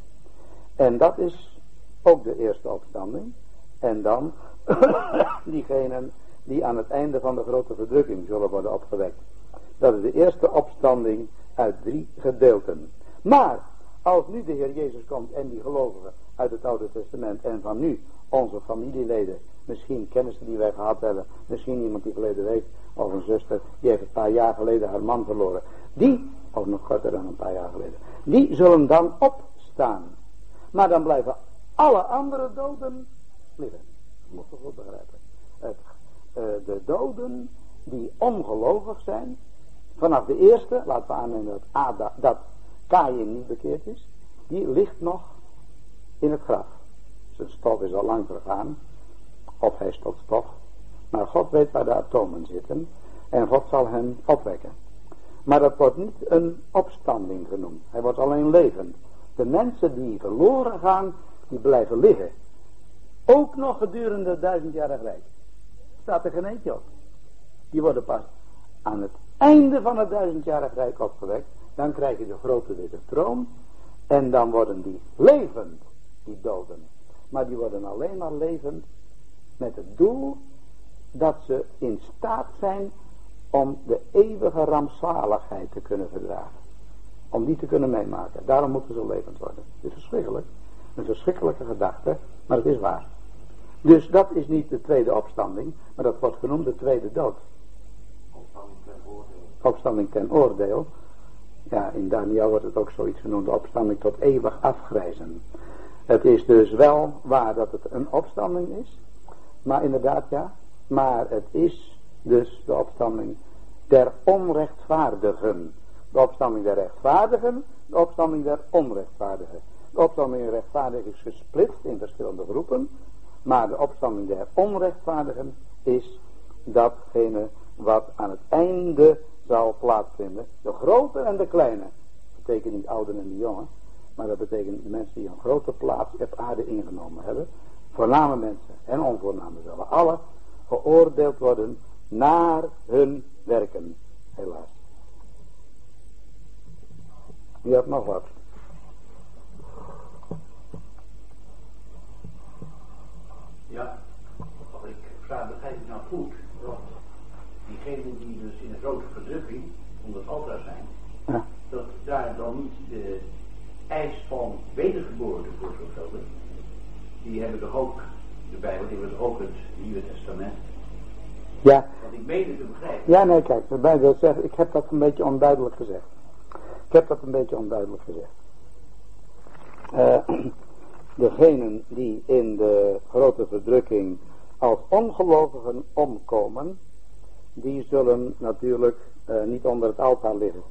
En dat is ook de eerste opstanding. En dan diegenen die aan het einde van de grote verdrukking zullen worden opgewekt. Dat is de eerste opstanding uit drie gedeelten. Maar als nu de Heer Jezus komt en die gelovigen uit het Oude Testament en van nu onze familieleden, misschien kennissen die wij gehad hebben, misschien iemand die geleden weet, of een zuster, die heeft een paar jaar geleden haar man verloren. Die, of nog korter dan een paar jaar geleden, die zullen dan opstaan. Maar dan blijven alle andere doden liggen. Dat moet je goed begrijpen. Het, uh, de doden die ongelovig zijn, vanaf de eerste, laten we aannemen dat, Ada, dat Kain niet bekeerd is, die ligt nog in het graf. Zijn stof is al lang vergaan, of hij is tot stof. Maar God weet waar de atomen zitten en God zal hem opwekken. Maar dat wordt niet een opstanding genoemd. Hij wordt alleen levend. De mensen die verloren gaan, die blijven liggen. Ook nog gedurende het duizendjarig rijk. Staat er geen eentje op. Die worden pas aan het einde van het duizendjarig rijk opgewekt. Dan krijg je de grote witte troon. En dan worden die levend, die doden. Maar die worden alleen maar levend met het doel dat ze in staat zijn om de eeuwige rampzaligheid te kunnen verdragen. Om die te kunnen meemaken. Daarom moeten ze levend worden. Het is verschrikkelijk. Een verschrikkelijke gedachte, maar het is waar. Dus dat is niet de tweede opstanding, maar dat wordt genoemd de tweede dood. Opstanding ten oordeel. Opstanding ten oordeel. Ja, in Daniel wordt het ook zoiets genoemd, opstanding tot eeuwig afgrijzen. Het is dus wel waar dat het een opstanding is, maar inderdaad ja, maar het is dus de opstanding der onrechtvaardigen. De opstanding der rechtvaardigen, de opstanding der onrechtvaardigen. De opstanding der rechtvaardigen is gesplitst in verschillende groepen. Maar de opstanding der onrechtvaardigen is datgene wat aan het einde zal plaatsvinden. De grote en de kleine. Dat betekent niet ouden en de jongen. Maar dat betekent de mensen die een grote plaats op aarde ingenomen hebben voorname mensen en onvoorname zullen alle geoordeeld worden naar hun werken, helaas. Je hebt nog wat. Ja, maar ik vraag, begrijp ik nou goed dat diegenen die dus in een grote verdrukking onder het altaar zijn, dat daar dan niet de eis van wedergeboorte voor zou gelden, toch ook, de Bijbel is ook het Nieuwe Testament. Ja. Want ik meen het te begrijpen. Ja, nee, kijk, de Bijbel zegt, ik heb dat een beetje onduidelijk gezegd. Ik heb dat een beetje onduidelijk gezegd. Uh, degenen die in de grote verdrukking als ongelovigen omkomen, die zullen natuurlijk uh, niet onder het altaar liggen.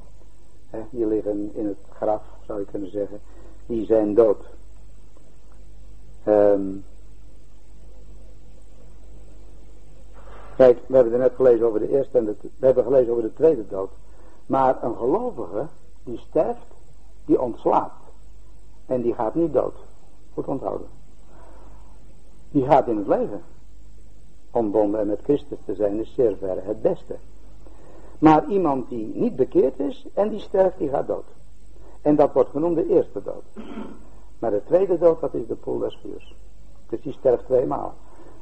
He, die liggen in het graf, zou je kunnen zeggen. Die zijn dood. Um, kijk, we hebben er net gelezen over de eerste en de, we hebben gelezen over de tweede dood. Maar een gelovige, die sterft, die ontslaapt. En die gaat niet dood. Goed onthouden. Die gaat in het leven. Ontbonden en met Christus te zijn is zeer verre het beste. Maar iemand die niet bekeerd is en die sterft, die gaat dood. En dat wordt genoemd de eerste dood. Maar de tweede dood, dat is de poel des. Dus die sterft tweemaal.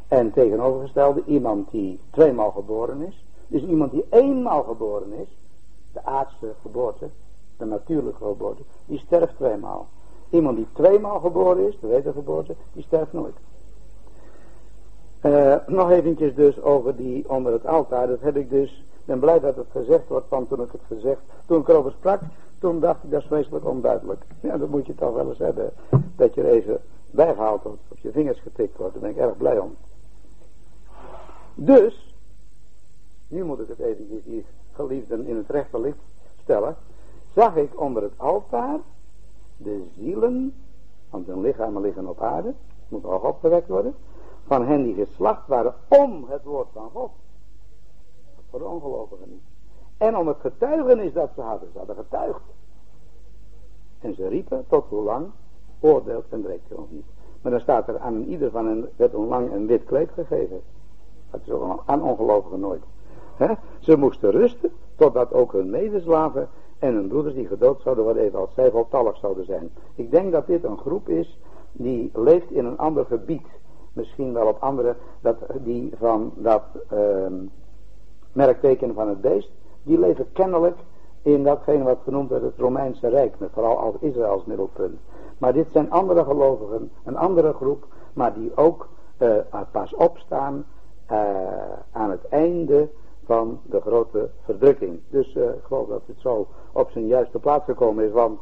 En tegenovergestelde, iemand die tweemaal geboren is. Dus iemand die eenmaal geboren is. De aardse geboorte. De natuurlijke geboorte. Die sterft tweemaal. Iemand die tweemaal geboren is, de wedergeboorte, die sterft nooit. Uh, nog eventjes dus over die onder het altaar. Dat heb ik dus, ben blij dat het gezegd wordt, want toen ik het gezegd, toen ik erover sprak, toen dacht ik dat is vreselijk onduidelijk. Ja, dat moet je toch wel eens hebben, dat je er even bijgehaald wordt, op je vingers getikt wordt. Daar ben ik erg blij om. Dus, nu moet ik het eventjes hier geliefden in het rechte licht stellen, zag ik onder het altaar de zielen, want hun lichamen liggen op aarde, moet ook opgewekt worden, van hen die geslacht waren om het woord van God. Voor de ongelovigen niet. En om het getuigenis dat ze hadden. Ze hadden getuigd. En ze riepen tot hoe lang oordeelt en breekt je ons niet. Maar dan staat er aan ieder van hen werd een lang en wit kleed gegeven. Dat is ook aan ongelovigen nooit. Ze moesten rusten totdat ook hun medeslaven en hun broeders die gedood zouden worden even als zij voltallig zouden zijn. Ik denk dat dit een groep is die leeft in een ander gebied. Misschien wel op andere, dat, die van dat uh, merkteken van het beest. Die leven kennelijk in datgene wat genoemd wordt het Romeinse Rijk. Met vooral als Israël als middelpunt. Maar dit zijn andere gelovigen, een andere groep. Maar die ook uh, pas opstaan uh, aan het einde van de grote verdrukking. Dus uh, ik geloof dat het zo op zijn juiste plaats gekomen is. Want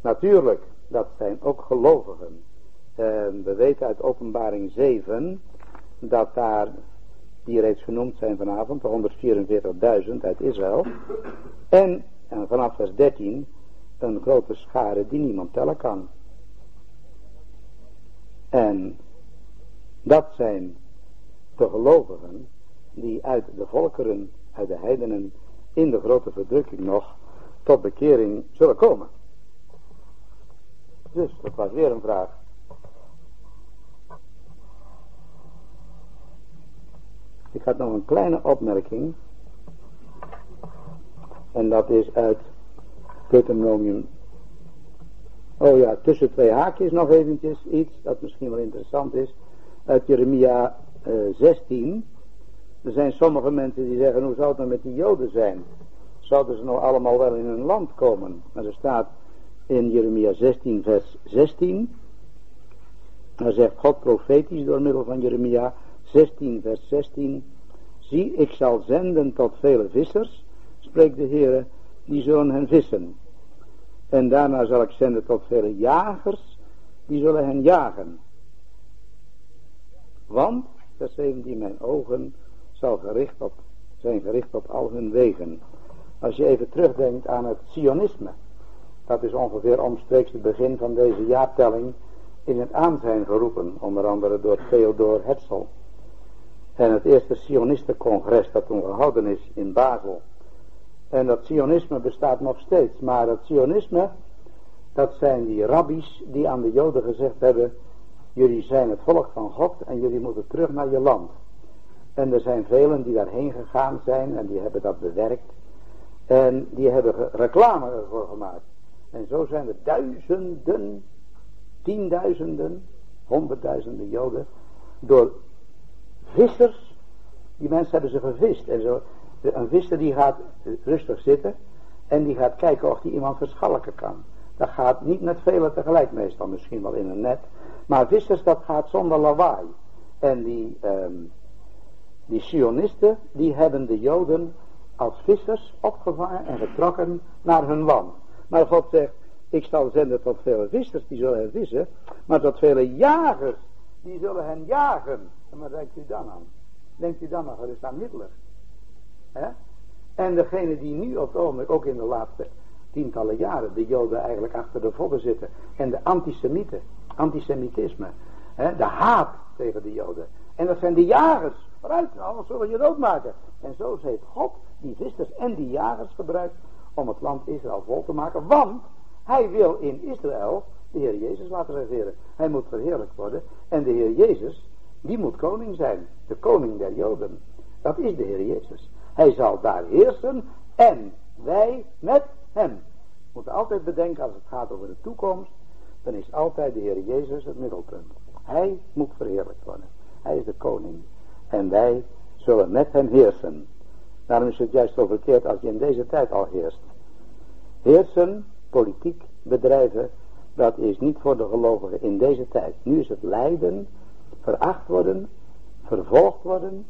natuurlijk, dat zijn ook gelovigen. En we weten uit openbaring 7 dat daar, die reeds genoemd zijn vanavond, de 144.000 uit Israël. En, en vanaf vers 13 een grote schare die niemand tellen kan. En dat zijn de gelovigen die uit de volkeren, uit de heidenen, in de grote verdrukking nog tot bekering zullen komen. Dus, dat was weer een vraag. Ik had nog een kleine opmerking. En dat is uit Deuteronomium. Oh ja, tussen twee haakjes nog eventjes iets dat misschien wel interessant is. Uit Jeremia uh, eh, 16. Er zijn sommige mensen die zeggen, hoe zou het nou met die joden zijn? Zouden ze nou allemaal wel in hun land komen? Maar er staat in Jeremia 16 vers 16. Daar zegt God profetisch door middel van Jeremia 16 vers 16. Zie, ik zal zenden tot vele vissers, spreekt de Heer, die zullen hen vissen. En daarna zal ik zenden tot vele jagers, die zullen hen jagen. Want, vers 17, mijn ogen zal gericht op, zijn gericht op al hun wegen. Als je even terugdenkt aan het Sionisme, dat is ongeveer omstreeks het begin van deze jaartelling in het aanzijn geroepen, onder andere door Theodor Herzl. En het eerste Sionistencongres dat toen gehouden is in Basel. En dat Sionisme bestaat nog steeds, maar het Sionisme, dat zijn die rabbies die aan de Joden gezegd hebben, jullie zijn het volk van God en jullie moeten terug naar je land. En er zijn velen die daarheen gegaan zijn en die hebben dat bewerkt. En die hebben reclame ervoor gemaakt. En zo zijn er duizenden, tienduizenden, honderdduizenden Joden door vissers. Die mensen hebben ze gevist. En zo, een visser die gaat rustig zitten en die gaat kijken of hij iemand verschalken kan. Dat gaat niet met velen tegelijk meestal, misschien wel in een net. Maar vissers, dat gaat zonder lawaai. En die, um, die Sionisten, die hebben de Joden als vissers opgevangen en getrokken naar hun land. Maar God zegt, ik zal zenden tot vele vissers, die zullen hen vissen, maar tot vele jagers, die zullen hen jagen. En wat denkt u dan aan? Denkt u dan nog is aan Hitler? En degene die nu op het ogenblik, ook in de laatste tientallen jaren, de Joden eigenlijk achter de vodden zitten. En de antisemieten, antisemitisme, de haat tegen de Joden. En dat zijn de jagers. Vooruit, anders zullen je doodmaken. En zo heeft God die vissers en die jagers gebruikt om het land Israël vol te maken. Want hij wil in Israël de Heer Jezus laten regeren. Hij moet verheerlijkt worden. En de Heer Jezus, die moet koning zijn. De koning der Joden. Dat is de Heer Jezus. Hij zal daar heersen en wij met hem. We moeten altijd bedenken als het gaat over de toekomst. Dan is altijd de Heer Jezus het middelpunt. Hij moet verheerlijkt worden. Hij is de koning. En wij zullen met hem heersen. Daarom is het juist zo verkeerd als je in deze tijd al heerst. Heersen, politiek bedrijven, dat is niet voor de gelovigen in deze tijd. Nu is het lijden, veracht worden, vervolgd worden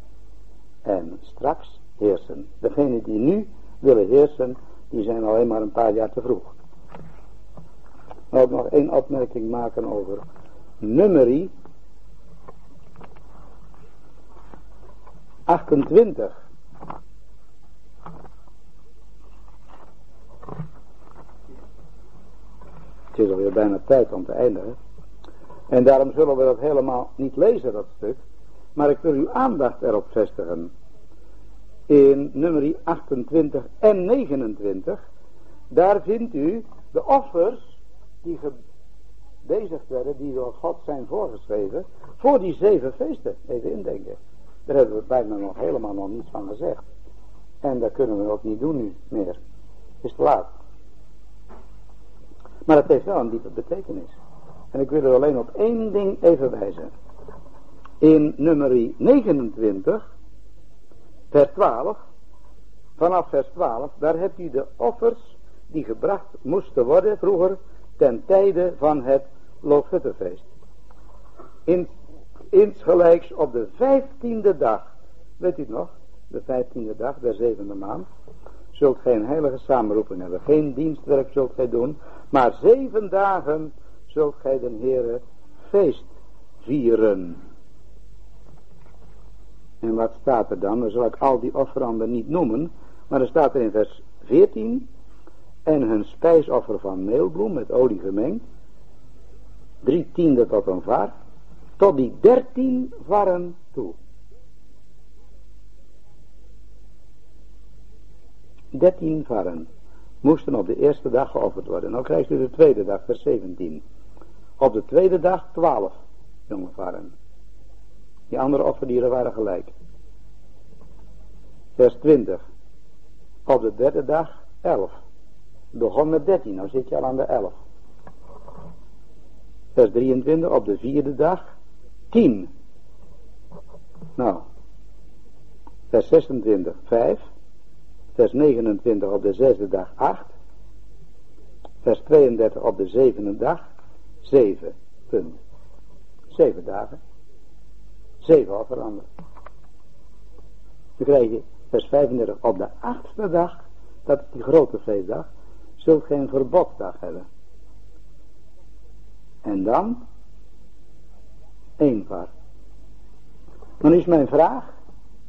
en straks heersen. Degenen die nu willen heersen, die zijn alleen maar een paar jaar te vroeg. Ik wil nog één opmerking maken over nummerie 28. Het is alweer bijna tijd om te eindigen. En daarom zullen we dat helemaal niet lezen, dat stuk. Maar ik wil uw aandacht erop vestigen. In nummer 28 en 29. Daar vindt u de offers die gebezigd werden, die door God zijn voorgeschreven. Voor die zeven feesten. Even indenken. Daar hebben we bijna nog helemaal nog niets van gezegd. En dat kunnen we ook niet doen nu meer. Het is te laat. Maar het heeft wel een diepe betekenis. En ik wil er alleen op één ding even wijzen. In nummer 29, vers 12, vanaf vers 12, daar hebt u de offers die gebracht moesten worden vroeger ten tijde van het Loofhuttenfeest. In insgelijks op de vijftiende dag, weet u het nog, de vijftiende dag der zevende maand, zult gij een heilige samenroeping hebben. Geen dienstwerk zult gij doen, maar zeven dagen zult gij den Heere feest vieren. En wat staat er dan? Dan zal ik al die offeranden niet noemen, maar er staat er in vers 14, en hun spijsoffer van meelbloem met olie gemengd, drie tiende tot een vaart, tot die dertien waren toe. Dertien varen moesten op de eerste dag geofferd worden. Nou krijgt u de tweede dag, vers 17. Op de tweede dag twaalf jonge varen. Die andere offerdieren waren gelijk. Vers 20. Op de derde dag elf. Begon met dertien, nou zit je al aan de elf. Vers 23. Op de vierde dag 10. Nou, vers 26, 5. Vers 29 op de zesde dag 8. Vers 32 op de zevende dag 7. Punt. Zeven dagen. Zeven al veranderd. Dan krijg je vers 35 op de achtste dag, dat is die grote feestdag, zult geen verboddag hebben. En dan eenvaart. Dan is mijn vraag,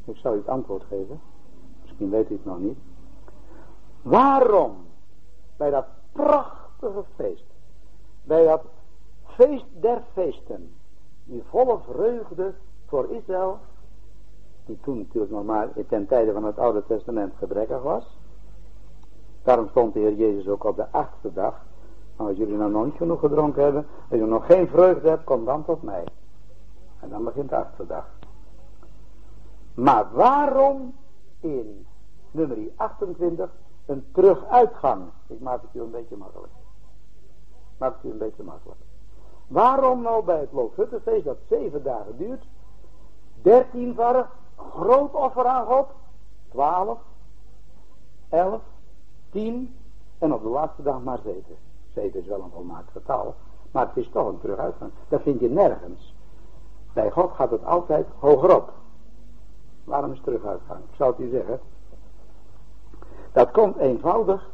ik zal u het antwoord geven, misschien weet u het nog niet. Waarom bij dat prachtige feest, bij dat feest der feesten, die volle vreugde voor Israël, die toen natuurlijk nog maar ten tijde van het Oude Testament gebrekkig was. Daarom stond de Heer Jezus ook op de achtste dag. Als jullie nou nog niet genoeg gedronken hebben, als je nog geen vreugde hebt, kom dan tot mij. En dan begint de achtste dag. Maar waarom in nummer 28 een teruguitgang? Ik maak het u een beetje makkelijk. Maak het u een beetje makkelijk. Waarom nou bij het Loofhuttenfeest dat zeven dagen duurt, dertien waren groot offer aan God, twaalf, elf, tien en op de laatste dag maar zeven. Zeven is wel een volmaakt getal, Maar het is toch een teruguitgang. Dat vind je nergens. Bij God gaat het altijd hogerop. Waarom is teruguitgang? Ik zal het u zeggen. Dat komt eenvoudig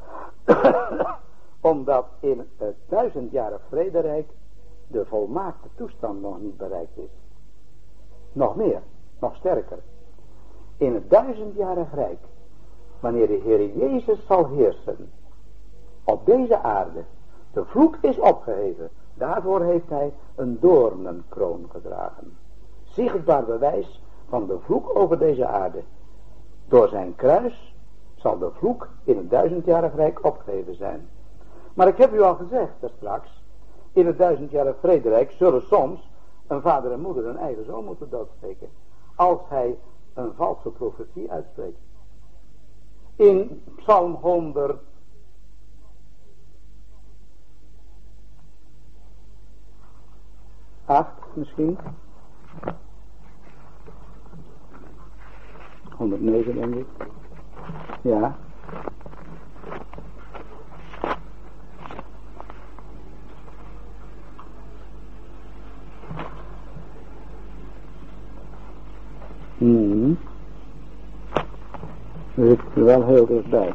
omdat in het duizendjarig vrederijk de volmaakte toestand nog niet bereikt is. Nog meer, nog sterker. In het duizendjarig rijk, wanneer de Heer Jezus zal heersen op deze aarde, de vloek is opgeheven, daarvoor heeft hij een doornenkroon gedragen. Zichtbaar bewijs van de vloek over deze aarde. Door zijn kruis zal de vloek in het duizendjarig rijk opgeheven zijn. Maar ik heb u al gezegd, straks, in het duizendjarig vrederijk zullen soms een vader en moeder een eigen zoon moeten doodsteken. Als hij een valse profetie uitspreekt. In Psalm 100 acht misschien. 109 denk ik. Ja. Hmm. Dat zit er wel heel dichtbij.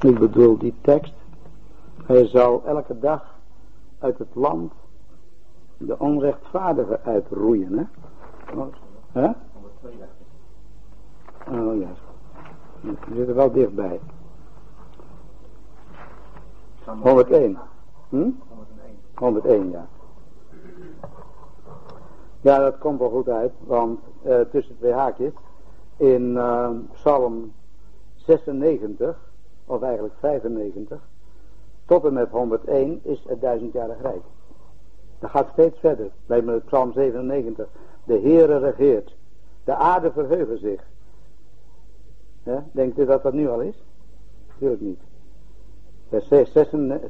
Ik bedoel die tekst. Hij zal elke dag uit het land de onrechtvaardige uitroeien. Hè? Hè? Oh ja. Je zit er wel dichtbij. 101. Hm? 101, ja. Ja, dat komt wel goed uit, want uh, tussen twee haakjes, in uh, Psalm 96, of eigenlijk 95, tot en met 101 is het duizendjarig rijk. Dat gaat steeds verder. Bij met Psalm 97. De Heere regeert. De aarde verheugen zich. Denkt u dat dat nu al is? Natuurlijk niet.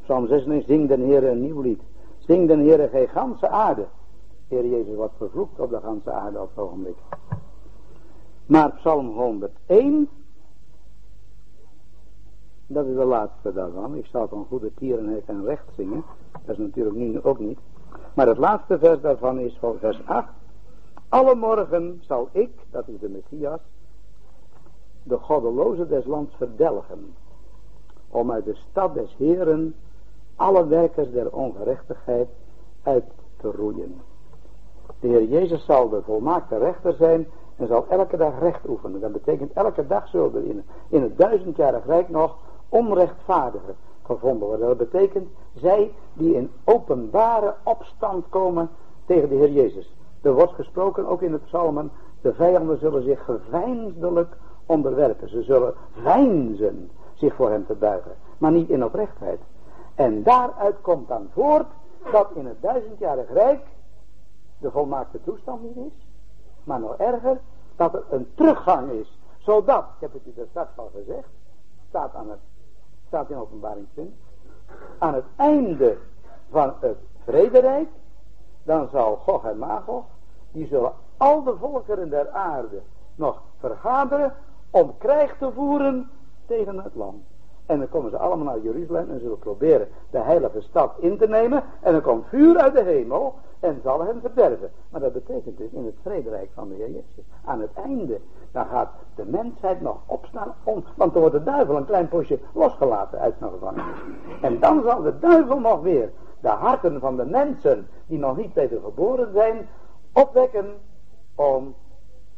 Psalm 96, zing den Heere een nieuw lied. Zing den Heere gij ganse aarde. Heer Jezus wordt vervloekt op de ganse aarde op het ogenblik. Maar Psalm 101 dat is de laatste daarvan. Ik zal van goede tierenheid en recht zingen. Dat is natuurlijk nu ook niet. Maar het laatste vers daarvan is vers 8. Alle morgen zal ik, dat is de Messias, de goddeloze des lands verdelgen. Om uit de stad des Heren alle werkers der ongerechtigheid uit te roeien. De Heer Jezus zal de volmaakte rechter zijn en zal elke dag recht oefenen. Dat betekent elke dag zullen er in, in het duizendjarig rijk nog onrechtvaardigen gevonden worden. Dat betekent zij die in openbare opstand komen tegen de Heer Jezus. Er wordt gesproken ook in het psalmen, de vijanden zullen zich geveinsdelijk onderwerpen. Ze zullen veinzen zich voor hem te buigen, maar niet in oprechtheid. En daaruit komt dan voort dat in het duizendjarig rijk de volmaakte toestand niet is, maar nog erger, dat er een teruggang is. Zodat, ik heb het u daar straks al gezegd, staat aan het staat in openbaring 20, aan het einde van het vrederijk, dan zal Gog en Magog, die zullen al de volkeren der aarde nog vergaderen om krijg te voeren tegen het land. En dan komen ze allemaal naar Jeruzalem en zullen proberen de heilige stad in te nemen. En dan komt vuur uit de hemel en zal hen verderven. Maar dat betekent dus in het vrederijk van de Heer Jezus. Aan het einde, dan gaat de mensheid nog opstaan. Om, want dan wordt de duivel een klein postje losgelaten uit zijn gevangenis. En dan zal de duivel nog weer de harten van de mensen die nog niet geboren zijn, opwekken om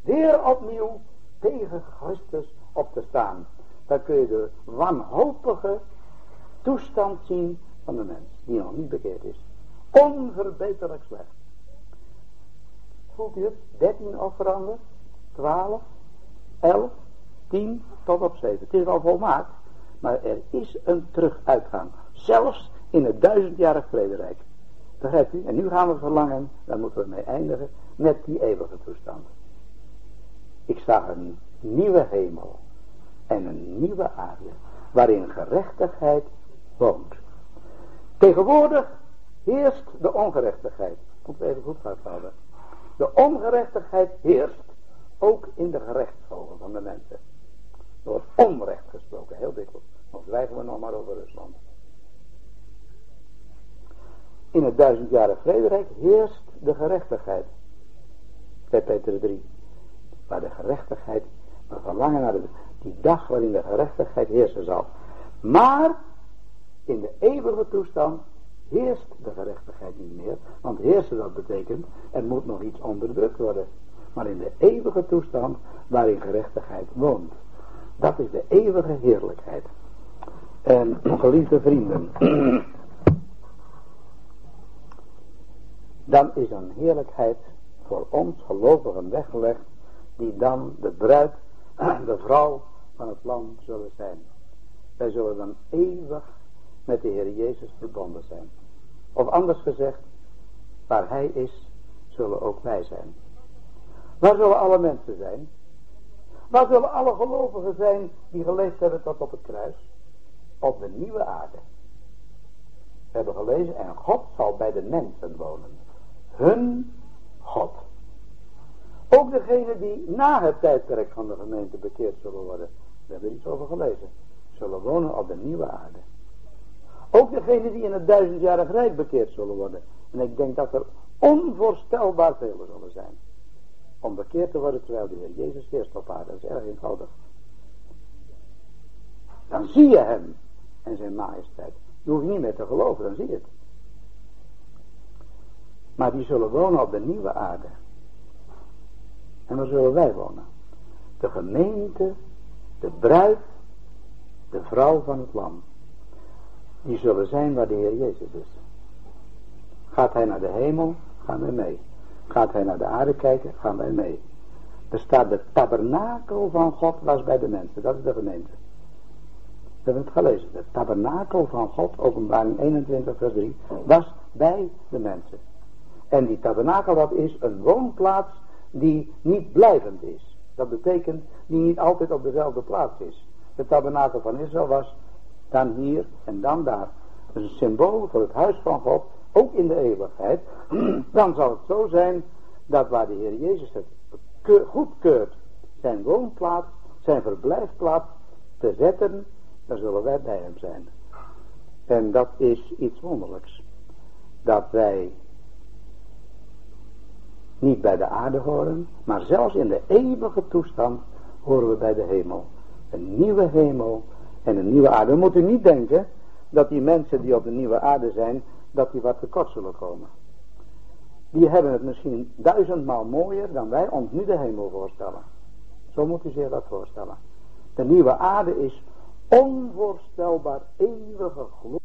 weer opnieuw tegen Christus op te staan. Dan kun je de wanhopige toestand zien van de mens die nog niet bekeerd is. Onverbeterlijk slecht. Voelt u het? 13 offeranden, 12, 11, 10 tot op 7. Het is al volmaakt, maar er is een teruguitgang. Zelfs in het duizendjarig vrederijk. Begrijpt u? En nu gaan we verlangen, daar moeten we mee eindigen, met die eeuwige toestand. Ik zag een nieuwe hemel en een nieuwe aarde, waarin gerechtigheid woont. Tegenwoordig heerst de ongerechtigheid. We even goed vasthouden. De ongerechtigheid heerst ook in de gerechtshoven van de mensen. Er wordt onrecht gesproken, heel dikwijls. Dan zwijgen we nog maar over Rusland. In het duizendjarige vrederijk heerst de gerechtigheid. Bij Peter 3. Waar de gerechtigheid, we verlangen naar de, die dag waarin de gerechtigheid heersen zal. Maar in de eeuwige toestand heerst de gerechtigheid niet meer. Want heersen dat betekent, er moet nog iets onderdrukt worden. Maar in de eeuwige toestand waarin gerechtigheid woont. Dat is de eeuwige heerlijkheid. En geliefde vrienden. Dan is een heerlijkheid voor ons gelovigen weggelegd. Die dan de bruid, de vrouw van het land zullen zijn. Wij zullen dan eeuwig met de Heer Jezus verbonden zijn. Of anders gezegd, waar Hij is, zullen ook wij zijn. Waar zullen alle mensen zijn? Waar zullen alle gelovigen zijn die geleefd hebben tot op het kruis? Op de nieuwe aarde. We hebben gelezen, en God zal bij de mensen wonen. Hun God. Ook degenen die na het tijdperk van de gemeente bekeerd zullen worden. We hebben er iets over gelezen. Zullen wonen op de nieuwe aarde. Ook degenen die in het duizendjarig rijk bekeerd zullen worden. En ik denk dat er onvoorstelbaar veel zullen zijn. Om bekeerd te worden terwijl de Heer Jezus heerst op aarde. Dat is erg eenvoudig. Dan zie je hem en zijn majesteit. Je hoeft niet meer te geloven, dan zie je het. Maar die zullen wonen op de nieuwe aarde. En waar zullen wij wonen? De gemeente, de bruid, de vrouw van het lam. Die zullen zijn waar de Heer Jezus is. Gaat hij naar de hemel, gaan wij mee. Gaat hij naar de aarde kijken, gaan wij mee. Er staat de tabernakel van God was bij de mensen. Dat is de gemeente. We hebben het gelezen. De tabernakel van God, openbaring 21 vers 3, was bij de mensen. En die tabernakel dat is een woonplaats die niet blijvend is. Dat betekent die niet altijd op dezelfde plaats is. De tabernakel van Israël was dan hier en dan daar. Dat is een symbool voor het huis van God, ook in de eeuwigheid. Dan zal het zo zijn dat waar de Heer Jezus het goedkeurt zijn woonplaats, zijn verblijfplaats te zetten, dan zullen wij bij hem zijn. En dat is iets wonderlijks. Dat wij niet bij de aarde horen, maar zelfs in de eeuwige toestand horen we bij de hemel. Een nieuwe hemel en een nieuwe aarde. We moeten niet denken dat die mensen die op de nieuwe aarde zijn, dat die wat tekort zullen komen. Die hebben het misschien duizendmaal mooier dan wij ons nu de hemel voorstellen. Zo moet u zich dat voorstellen. De nieuwe aarde is onvoorstelbaar eeuwige gloed.